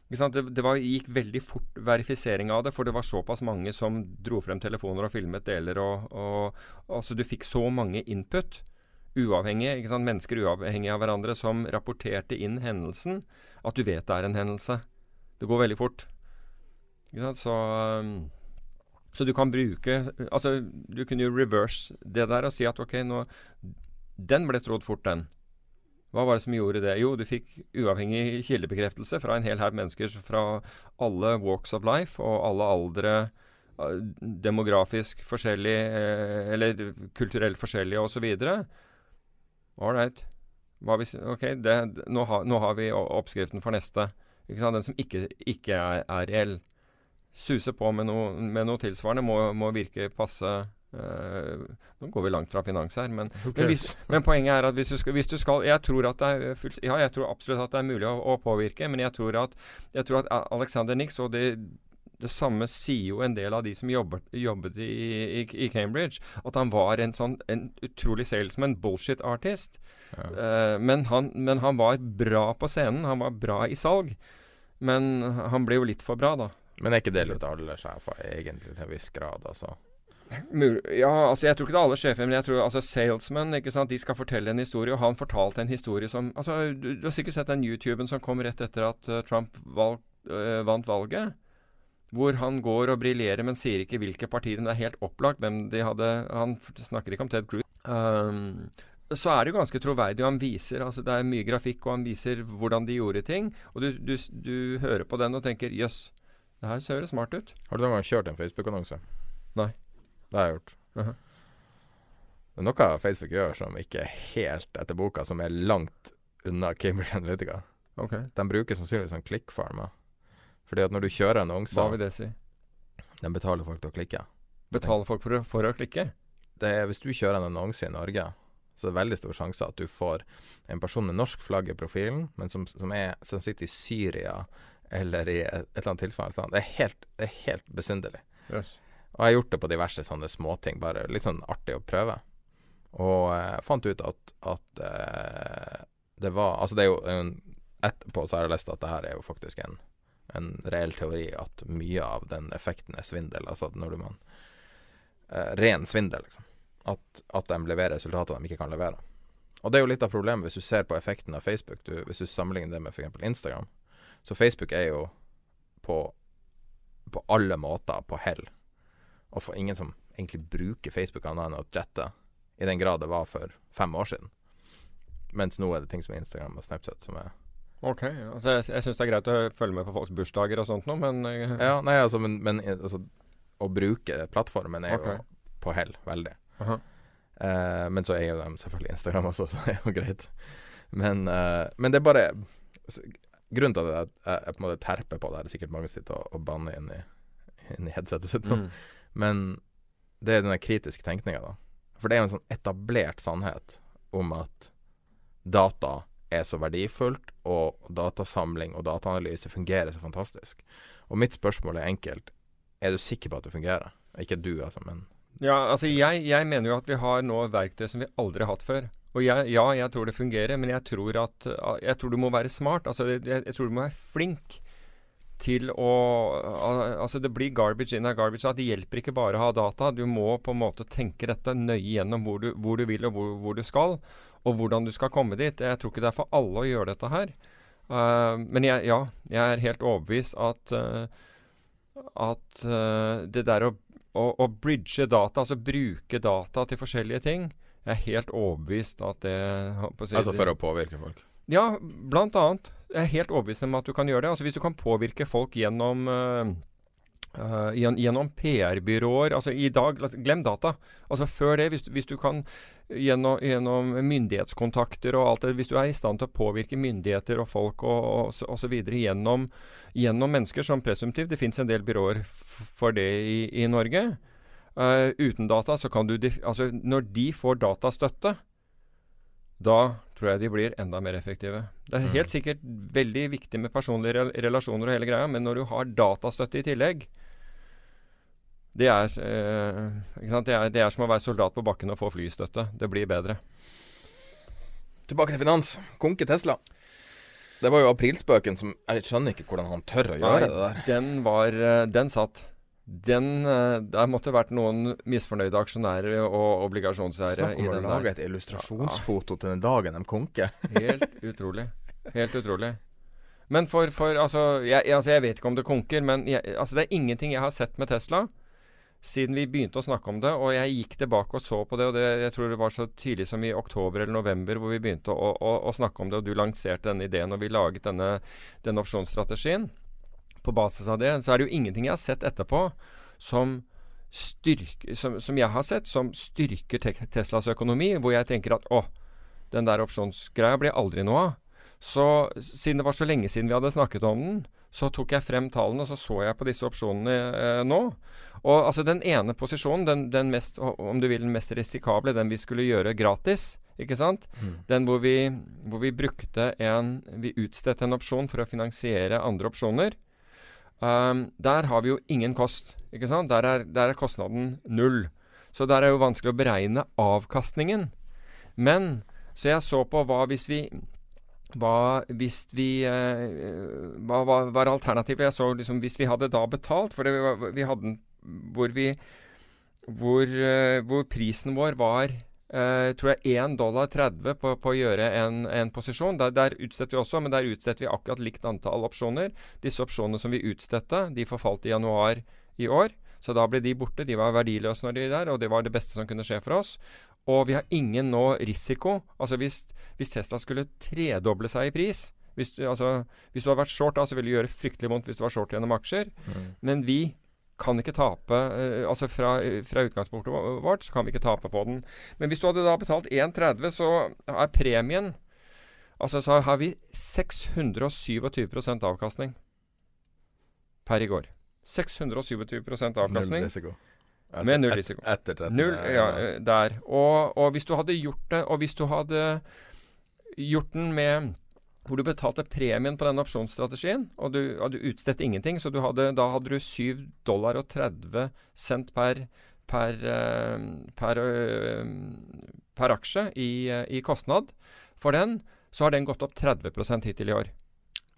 Det, det var, gikk veldig fort verifisering av det, for det var såpass mange som dro frem telefoner og filmet deler. Og, og, altså Du fikk så mange input, uavhengig, ikke sant? mennesker uavhengig av hverandre, som rapporterte inn hendelsen, at du vet det er en hendelse. Det går veldig fort. Så, um, så, du kan bruke Altså, du kunne jo reverse det der og si at ok, nå Den ble trodd fort, den. Hva var det som gjorde det? Jo, du fikk uavhengig kildebekreftelse fra en hel haug mennesker fra alle walks of life og alle aldre demografisk forskjellig eh, eller kulturelt forskjellig osv. Ålreit. Ok, det, nå, ha, nå, har vi oppskriften for neste. Den som ikke, ikke er, er, reell. Suse på med noe, med noe tilsvarende må, må virke passe Uh, nå går vi langt fra finans her, men, men, hvis, men poenget er at hvis du, skal, hvis du skal, Jeg tror at det er full, Ja, jeg tror absolutt at det er mulig å, å påvirke, men jeg tror at, jeg tror at Alexander Nix og det, det samme sier jo en del av de som jobbet, jobbet i, i, i, Cambridge, at han var en sånn en utrolig salesman, bullshit-artist. Ja. Uh, men, han, men, han, var bra på scenen, han var bra i salg. Men han ble jo litt for bra, da. Men er ikke det litt alle sjefer, egentlig, til en viss grad, altså? Ja, altså jeg tror ikke det er alle sjefer, men jeg tror altså salesmen ikke sant, de skal fortelle en historie. Og han fortalte en historie som altså Du, du har sikkert sett den YouTuben som kom rett etter at uh, Trump valg, uh, vant valget. Hvor han går og briljerer, men sier ikke hvilke partier. Det er helt opplagt hvem de hadde Han snakker ikke om Ted Cruz. Um, så er det jo ganske troverdig. Han viser altså Det er mye grafikk, og han viser hvordan de gjorde ting. Og du, du, du hører på den og tenker jøss, det her ser smart ut. Har du noen gang kjørt en Facebook-annonse? Nei. Det har jeg gjort. Uh -huh. Det er noe Facebook gjør som ikke er helt etter boka, som er langt unna Cambridge Analytica. Okay. De bruker sannsynligvis sånn klikkfarmer. Fordi at når du kjører annonser Hva vil det si? De betaler folk til å klikke. Betaler folk for å, for å klikke? Det er, hvis du kjører en annonse i Norge, så er det veldig stor sjanse at du får en person med norsk flagg i profilen, men som, som, er, som sitter i Syria eller i et, eller annet tilsvarende land. Det er helt, det er helt besynderlig. Yes. Og jeg har gjort det på diverse sånne småting, bare litt sånn artig å prøve. Og jeg eh, fant ut at, at uh, det var Altså, det er jo en, Etterpå så har jeg lest at det her er jo faktisk en en reell teori at mye av den effekten er svindel. Altså at når du man uh, Ren svindel, liksom. At, at, de leverer resultater de ikke kan levere. Og det er jo litt av problemet hvis du ser på effekten av Facebook, du, hvis du sammenligner det med f.eks. Instagram. Så Facebook er jo på, på alle måter på hell. Og for ingen som egentlig bruker Facebook annet enn å chatte, i den grad det var for fem år siden. Mens nå er det ting som Instagram og Snapchat som er Ok. altså Jeg, jeg syns det er greit å følge med på folks bursdager og sånt noe, men uh, Ja, nei, altså, men, men altså, å bruke plattformen er okay. jo på hell, veldig. Uh -huh. eh, men så er jo de selvfølgelig Instagram også, så det er jo greit. Men, eh, men det er bare Grunnen til at jeg, jeg, på en måte terper på det, er sikkert mange sitter og, og banner inn i, inn i headsetet sitt nå, mm. men det er den kritiske tenkninga, da. For det er jo en sånn etablert sannhet om at data er så verdifullt, og datasamling og dataanalyse fungerer så fantastisk. Og mitt spørsmål er enkelt. Er du sikker på at det fungerer? Ikke du, altså, men Ja, altså jeg, jeg mener jo at vi har nå verktøy som vi aldri har hatt før. Og jeg, ja, jeg tror det fungerer, men jeg tror at Jeg tror du må være smart. Altså, jeg, jeg tror du må være flink til å Altså, det blir garbage in og garbage. Det hjelper ikke bare å ha data. Du må på en måte tenke dette nøye gjennom hvor du, hvor du vil og hvor, hvor, du skal og hvordan du skal komme dit. Jeg tror ikke det er for alle å gjøre dette her. Uh, men jeg, ja, jeg er helt overbevist at, uh, at uh, det der å, å, å, bridge data, altså bruke data til forskjellige ting, jeg er helt overbevist at det si, Altså for å påvirke folk? Ja, blant annet. Jeg er helt overbevist om at du kan gjøre det. Altså Hvis du kan påvirke folk gjennom Uh, gjennom PR-byråer altså i dag, Glem data. Altså Før det, hvis, hvis du kan gjennom, gjennom, myndighetskontakter og alt det Hvis du er i stand til å påvirke myndigheter og folk og osv. Gjennom, gjennom mennesker som presumptivt Det fins en del byråer for det i, i Norge. Uh, uten data så kan du Altså når de får datastøtte, da tror jeg de blir enda mer effektive. Det er mm. helt sikkert veldig viktig med personlige relasjoner og hele greia, men når du har datastøtte i tillegg, det er, eh, det, er, det er, som å være soldat på bakken og få flystøtte. Det blir bedre. Tilbake til finans. Konke Tesla. Det var jo aprilspøken som Jeg skjønner ikke hvordan han tør å gjøre Nei, det der. Den var eh, Den satt. Den eh, Der måtte vært noen misfornøyde aksjonærer og obligasjonseiere i den. Snakk om å lage et illustrasjonsfoto til den dagen de konker. Helt utrolig. Helt utrolig. Men for, for altså, jeg, altså, jeg, vet ikke om det konker, men jeg, altså, det er ingenting jeg har sett med Tesla siden vi begynte å snakke om det. Og jeg gikk tilbake og så på det, og det, jeg tror det var så tidlig som i oktober eller november hvor vi begynte å, å, å snakke om det, og du lanserte denne ideen, og vi laget denne, denne opsjonsstrategien. På basis av det så er det jo ingenting jeg har sett etterpå som, styrker, som, som jeg har sett, som styrker te Teslas økonomi, hvor jeg tenker at å, den der opsjonsgreia blir aldri noe av. Så siden det var så lenge siden vi hadde snakket om den, så tok jeg frem tallene, og så så jeg på disse opsjonene eh, nå. Og altså den ene posisjonen, den, den, mest, om du vil den mest risikable, den vi skulle gjøre gratis, ikke sant? Mm. Den hvor vi, hvor vi, brukte en Vi utstedte en opsjon for å finansiere andre opsjoner. Um, der har vi jo ingen kost, ikke sant? Der er, der er kostnaden null. Så der er jo vanskelig å beregne avkastningen. Men så jeg så på hva hvis vi hva hvis vi eh, Hva var, var alternativet? Jeg så liksom Hvis vi hadde da betalt For det, vi hadde hvor vi hvor, eh, hvor, prisen vår var eh, tror jeg 1 dollar 30 på, på å gjøre en, en posisjon. Der, der, utstetter vi også, men der utsetter vi akkurat likt antall opsjoner. Disse opsjonene som vi utstedte, de forfalt i januar i år. Så da ble de borte. De var verdiløse når de var der, og det var det beste som kunne skje for oss. Og vi har ingen nå risiko. Altså hvis, hvis Tesla skulle tredoble seg i pris hvis du, altså, hvis du hadde vært short, da, så ville det gjøre fryktelig vondt hvis du var short gjennom aksjer. Mm. Men vi kan ikke tape uh, Altså fra, fra, utgangspunktet vårt så kan vi ikke tape på den. Men hvis du hadde da betalt 1,30, så er premien Altså så har vi 627% avkastning per i går. 627 avkastning. Null risiko. Etter, med null risiko. Et, etter 13. Null, ja, der. Og, og, hvis du hadde gjort det, og hvis du hadde gjort den med hvor du betalte premien på den opsjonsstrategien, og du hadde utstedt ingenting, så hadde, da hadde du 7 dollar og 30 cent per, per, eh, per, eh, per aksje i, eh, i, kostnad for den, så har den gått opp 30 hittil i år.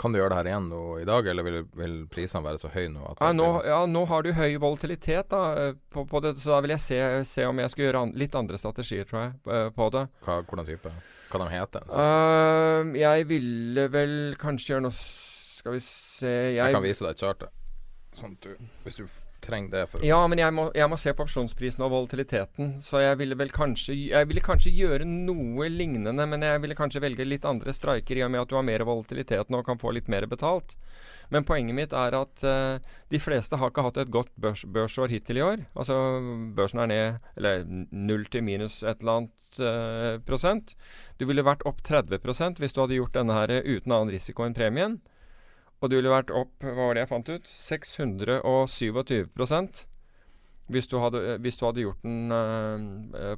Kan du gjøre det her igjen nå i dag, eller vil, vil prisene være så høye nå? Ja nå, ja, nå, har du høy volatilitet da, på, på, det, så da vil jeg se, se om jeg skal gjøre an, litt andre strategier, tror jeg, på det. Hva, hvordan type? Hva de heter? Uh, jeg ville vel kanskje gjøre noe Skal vi se Jeg, jeg kan vise deg et chart. Sånn du, hvis du trenger det for Ja, men jeg må, jeg må, se på opsjonsprisen og volatiliteten. Så jeg ville vel kanskje Jeg ville kanskje gjøre noe lignende, men jeg ville kanskje velge litt andre streiker i og med at du har mer volatilitet nå og kan få litt mer betalt. Men poenget mitt er at uh, de fleste har ikke hatt et godt børs, børsår hittil i år. Altså børsen er ned eller null til minus et eller annet uh, prosent. Du ville vært opp 30% hvis du hadde gjort denne her uten annen risiko enn premien. Og du ville vært opp hva var det jeg fant ut 627% hvis du, hadde, hvis du hadde gjort den uh,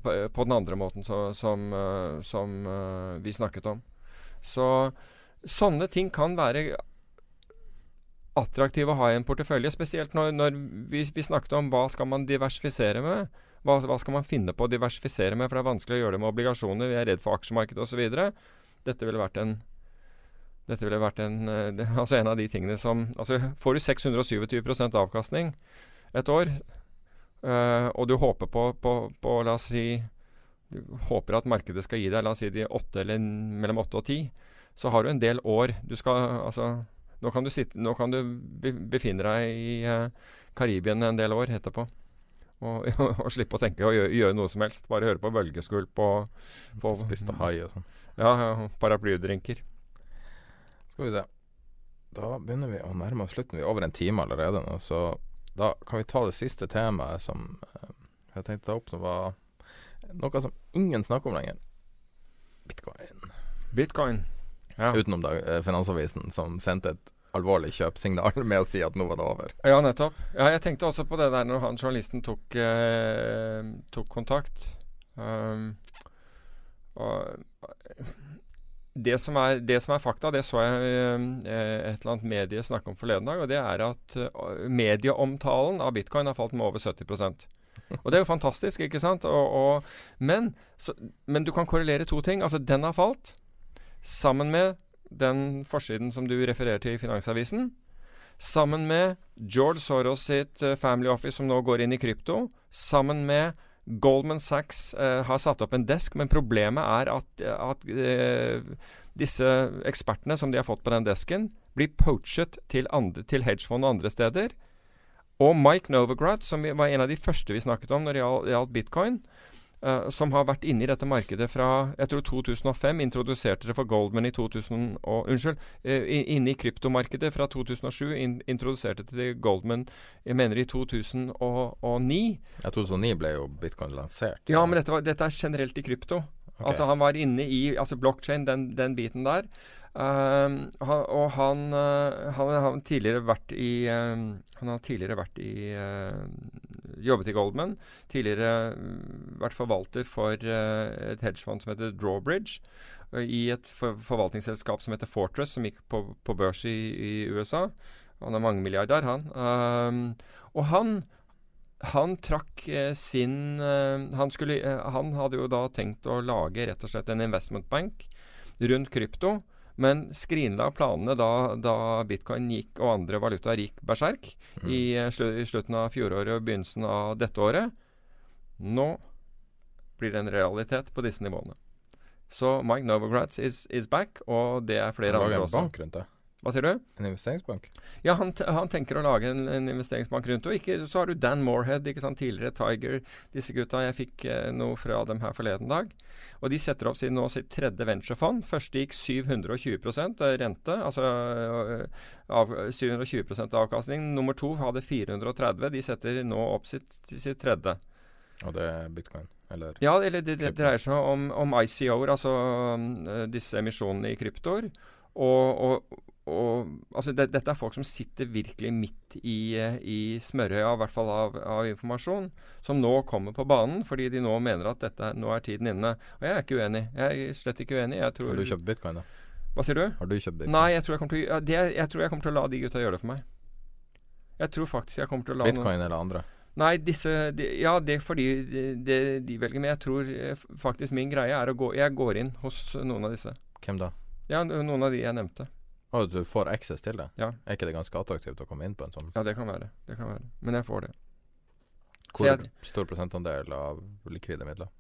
på, på, den andre måten så, som, uh, som uh, vi snakket om. Så sånne ting kan være attraktive å ha i en portefølje. Spesielt når, når vi, vi, snakket om hva skal man diversifisere med. Hva, hva, skal man finne på å diversifisere med? For det er vanskelig å gjøre det med obligasjoner. Vi er redd for aksjemarkedet osv. Dette ville vært en dette ville vært en, eh, altså en av de tingene som altså Får du 627% avkastning et år, øh, og du håper på, på, på, La oss si Du håper at markedet skal gi deg la oss si de 8 eller mellom 8 og 10, så har du en del år du skal Altså nå kan du, sitte, nå kan du befinne deg i uh, Karibien en del år etterpå. Og, og, slippe å tenke og gjøre, gjøre, noe som helst. Bare høre på bølgeskvulp og få Spiste hai og sånn. Ja, ja paraplydrinker. Skal vi se. Da begynner vi å nærme oss slutten. Vi er over en time allerede nå, så da kan vi ta det siste temaet som uh, jeg tenkte å ta opp, som var noe som ingen snakker om lenger. Bitcoin. Bitcoin. Ja. Utenom da, uh, Finansavisen, som sendte et alvorlig kjøpsignal med å si at nå var det over. Ja, nettopp. Ja, jeg tenkte også på det der når han journalisten tok, eh, tok kontakt. Um, det som, er, det som, er, fakta, det så jeg eh, et eller annet medie snakke om forleden dag, og det er at uh, medieomtalen av bitcoin har falt med over 70% Og det er jo fantastisk, ikke sant? Og, og, men, så, men, du kan korrelere to ting. Altså, den har falt sammen med den forsiden som du refererer til i Finansavisen. Sammen med George Soros sitt uh, Family Office, som nå går inn i krypto. Sammen med Goldman Sachs uh, har satt opp en desk, men problemet er at, at uh, disse ekspertene som de har fått på den desken, blir poachet til, andre, til hedgefond og andre steder. Og Mike Novogratz, som var en av de første vi snakket om når det gjaldt bitcoin, Uh, som har vært inne i dette markedet fra jeg tror 2005. Introduserte det for Goldman i 2000 og, Unnskyld. Uh, inne i kryptomarkedet fra 2007. In, introduserte det til Goldman jeg mener i 2009. Ja, 2009 ble jo bitcoin lansert. Så. Ja, men dette, var, dette, er generelt i krypto. Okay. Altså Han var inne i altså blockchain, den, den biten der. Uh, og han, uh, han, har tidligere vært i uh, Han har tidligere vært i Jobbet i Goldman. Tidligere mm, vært forvalter for et hedgefond som heter Drawbridge. I et for, forvaltningsselskap som heter Fortress, som gikk på, på børs i, i, USA. Han er mangemilliardær, han. og han han trakk eh, sin eh, han, skulle, eh, han, hadde jo da tenkt å lage rett og slett en investment bank rundt krypto, men skrinla planene da, da, bitcoin gikk og andre valutaer gikk berserk mm. i, slu, i, slutten av fjoråret og begynnelsen av dette året. Nå blir det en realitet på disse nivåene. Så Mike Novogratz is, is back, og det er flere andre også. Bank rundt det. Hva sier du? En investeringsbank? Ja, han, han tenker å lage en, en investeringsbank rundt. Og ikke, så har du Dan Moorhead, ikke sant, tidligere Tiger. Disse gutta. Jeg fikk eh, noe fra dem her forleden dag. Og de setter opp sin, nå sitt tredje venturefond. Første gikk 720% rente, altså eh, av, 720% avkastning. Nummer to hadde 430. De setter nå opp sitt, sitt tredje. Og det er bitcoin? Eller ja, eller det, det dreier seg om, om ICO-er, altså um, disse emisjonene i kryptoer. Og, og, og, altså det, dette er folk som sitter virkelig midt i, i smørøya, i hvert fall av, av, informasjon, som nå kommer på banen fordi de nå mener at dette, nå er tiden inne. Og jeg er ikke uenig. Jeg er slett ikke uenig. Tror, Har du kjøpt bitcoin, da? Hva sier du? Har du kjøpt bitcoin? Nei, jeg tror jeg, kommer til, ja, det, jeg tror jeg kommer til å la de gutta gjøre det for meg. Jeg tror faktisk jeg kommer til å la Bitcoin noen, eller andre? Nei, disse de, Ja, det er fordi de, de, velger. Men jeg tror eh, faktisk min greie er å gå Jeg går inn hos noen av disse. Hvem da? Ja, noen av de jeg nevnte. Og du får access til det? Ja. Er ikke det ganske attraktivt å komme inn på en sånn? Ja, det kan være. Det kan være. Men jeg får det. Hvor jeg, stor prosentandel av likvide midler?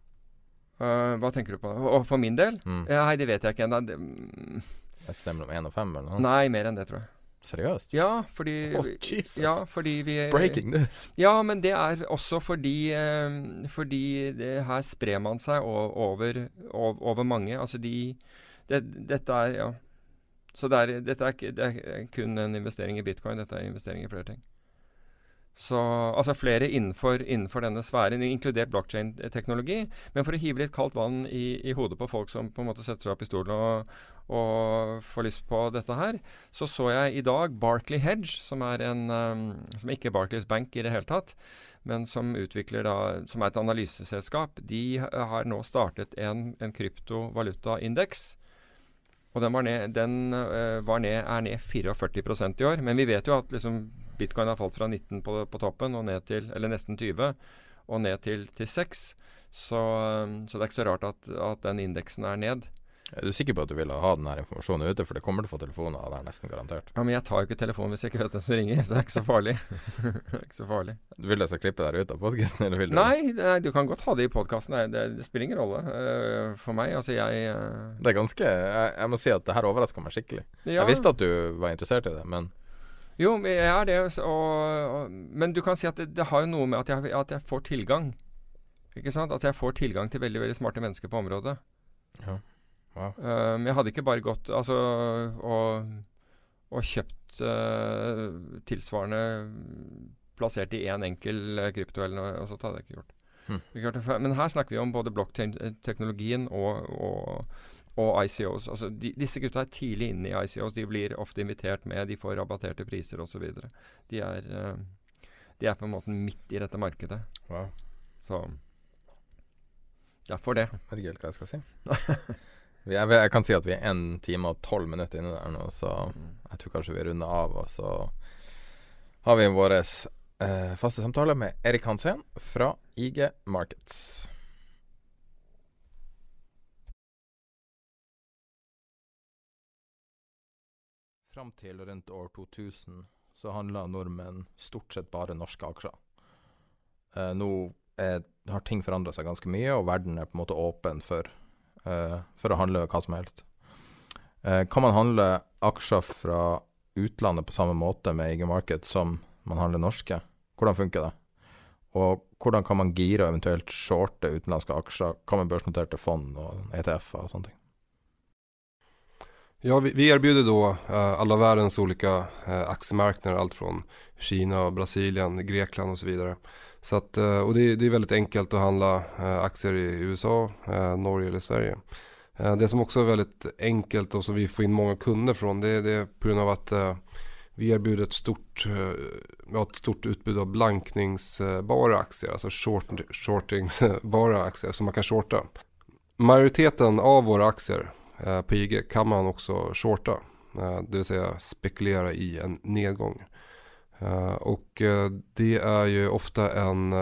Uh, hva tenker du på? Og for min del? Mm. Ja, nei, det vet jeg ikke ennå. Mm. Et sted mellom én og fem? eller noe? Nei, mer enn det, tror jeg. Seriøst? Ja, fordi oh, Jesus. Ja, fordi vi Breaking this! Ja, men det er også fordi eh, Fordi det, her sprer man seg over, over, over mange. Altså de det, Dette er Ja. Så det er, dette er, det er kun en investering i bitcoin. Dette er en investering i flere ting. Så, altså flere innenfor, innenfor denne sfæren, inkludert blockchain-teknologi. Men for å hive litt kaldt vann i, i, hodet på folk som på en måte setter seg opp i stolen og, og, får lyst på dette her, så så jeg i dag Barkley Hedge, som er en um, som ikke er Barclays Bank i det hele tatt, men som utvikler da, som er et analyseselskap. De har nå startet en, en kryptovalutaindeks og den, var ned, den uh, var ned, er ned 44% i år. Men vi vet jo at liksom, bitcoin har falt fra 19 på, på, toppen og ned til, eller nesten 20, og ned til, til 6. Så, så, det er ikke så rart at, at den indeksen er ned. Er du sikker på at du vil ha denne informasjonen ute, for det kommer til å få telefoner av er nesten garantert? Ja, men jeg tar jo ikke telefonen hvis jeg ikke vet hvem som ringer, så det er ikke så farlig. det er ikke så farlig. Du vil jeg skal klippe deg ut av podkasten, eller vil du Nei, nei, du kan godt ha det i podkasten. Det, det, spiller ingen rolle uh, for meg. Altså, jeg uh... Det er ganske jeg, jeg, må si at det her overraska meg skikkelig. Ja. Jeg visste at du var interessert i det, men Jo, jeg er det, og, og, men du kan si at det, det har jo noe med at jeg, at jeg får tilgang. Ikke sant? At jeg får tilgang til veldig, veldig smarte mennesker på området. Ja. Wow. Um, jeg hadde ikke bare gått altså, og, og kjøpt uh, tilsvarende plassert i én enkel uh, krypto eller noe, og så hadde jeg ikke gjort. Hmm. Men her snakker vi om både blokkteknologien og, og, og, ICOs. Altså, de, disse gutta er tidlig inne i ICOs. De blir ofte invitert med, de får rabatterte priser osv. De, er, uh, de er på en måte midt i dette markedet. Wow. Så derfor det. Helt hva jeg skal si. Jeg, jeg, kan si at vi er én time og tolv minutter inne der nå, så jeg tror kanskje vi runder av. Og så har vi vår eh, faste samtale med Erik Hansen fra IG Markets. Fram til rundt år 2000 så handla nordmenn stort sett bare norske aksjer. Eh, nå er, har ting forandra seg ganske mye, og verden er på en måte åpen for for å handle hva som helst. Uh, kan man handle aksjer fra utlandet på samme måte med IG Market som man handler norske? Hvordan funker det? Og hvordan kan man gire og eventuelt shorte utenlandske aksjer? Hva med børsnoterte fond og ETF-er og sånne ting? Ja, vi, vi erbjuder då uh, alla världens olika uh, aktiemarknader, allt från Kina, Brasilien, Grekland och så vidare. Så att, uh, och det, det, är väldigt enkelt att handla aktier i USA, Norge eller Sverige. det som också är väldigt enkelt och som vi får in många kunder från det, det är på grund av att vi erbjuder ett stort, ja, ett stort utbud av blankningsbara aktier, alltså short, shortingsbara aktier som man kan shorta. Majoriteten av våra aktier Eh, på IG kan man också shorta. Eh, det vill säga spekulera i en nedgång. Eh, och det är ju ofta en,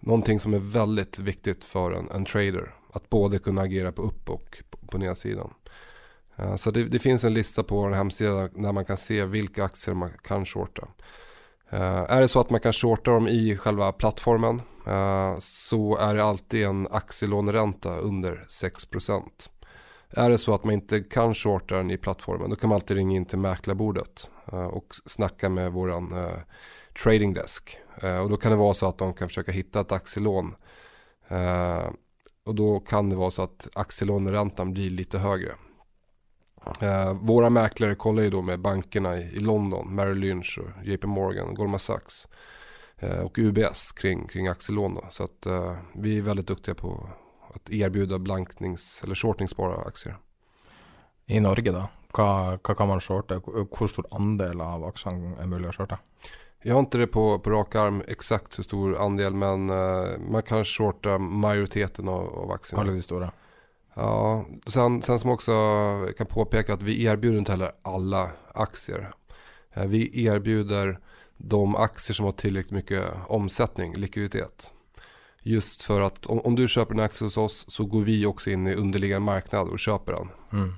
någonting som är väldigt viktigt för en, en trader. Att både kunna agera på upp och på nedsidan. Så det, det, finns en lista på vår hemsida där man kan se vilka aktier man kan shorta. Är det så att man kan shorta dem i själva plattformen så är det alltid en aktielåneränta under 6%. Är det så att man inte kan shorta den i plattformen då kan man alltid ringa in till mäklarbordet uh, och snacka med våran uh, trading desk. Uh, och då kan det vara så att de kan försöka hitta ett aktielån. och då kan det vara så att aktielåneräntan blir lite högre. våra mäklare kollar ju då med bankerna i, London, Merrill Lynch och JP Morgan, Goldman Sachs och UBS kring, kring aktielån. Då. Så att vi är väldigt duktiga på att erbjuda blanknings eller shortingsbara aktier. I Norge da, hva, hva kan man shorte? Hvor stor andel av aksjene er mulig å shorte? Jeg har ikke det på, på rak arm eksakt hvor stor andel men uh, man kan shorte majoriteten av, av aksjene. Alle de store? Ja, sen, sen som også kan påpeke at vi erbjuder ikke heller alle aktier. Uh, vi erbjuder de aktier som har tillräckligt mye omsetning, likviditet. Just for at om, om, du kjøper en aktie hos oss så går vi også in i underliggende marknad og kjøper den. Mm.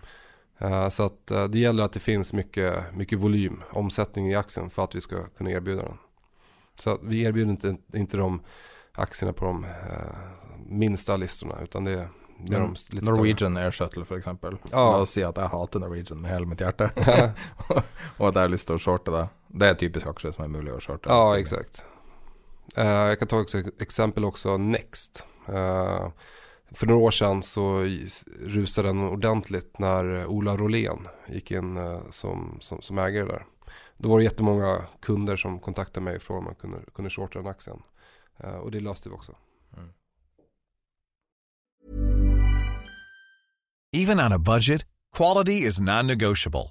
Uh, så att uh, det gäller att det finns mycket, mycket volym, omsättning i aktien för att vi ska kunna erbjuda den. Så vi erbjuder inte, inte de aktierna på de uh, minsta listorna utan det, det är mm. de lite Norwegian Air Shuttle för exempel. Ja. La oss si at jeg hater Norwegian med hele mitt hjerte. og at jag har lust att shorta det. Det är typisk aktier som är möjligt att shorta. Ja, exakt. Uh, jag kan ta ett exempel också, Next. Uh, för några år sedan så rusade den ordentligt när Ola Rolén gick in uh, som, som, som, ägare där. Då var det jättemånga kunder som kontaktade mig för om man kunde, kunde shorta den aktien. och det löste vi också. Mm. Even on a budget, quality is non-negotiable.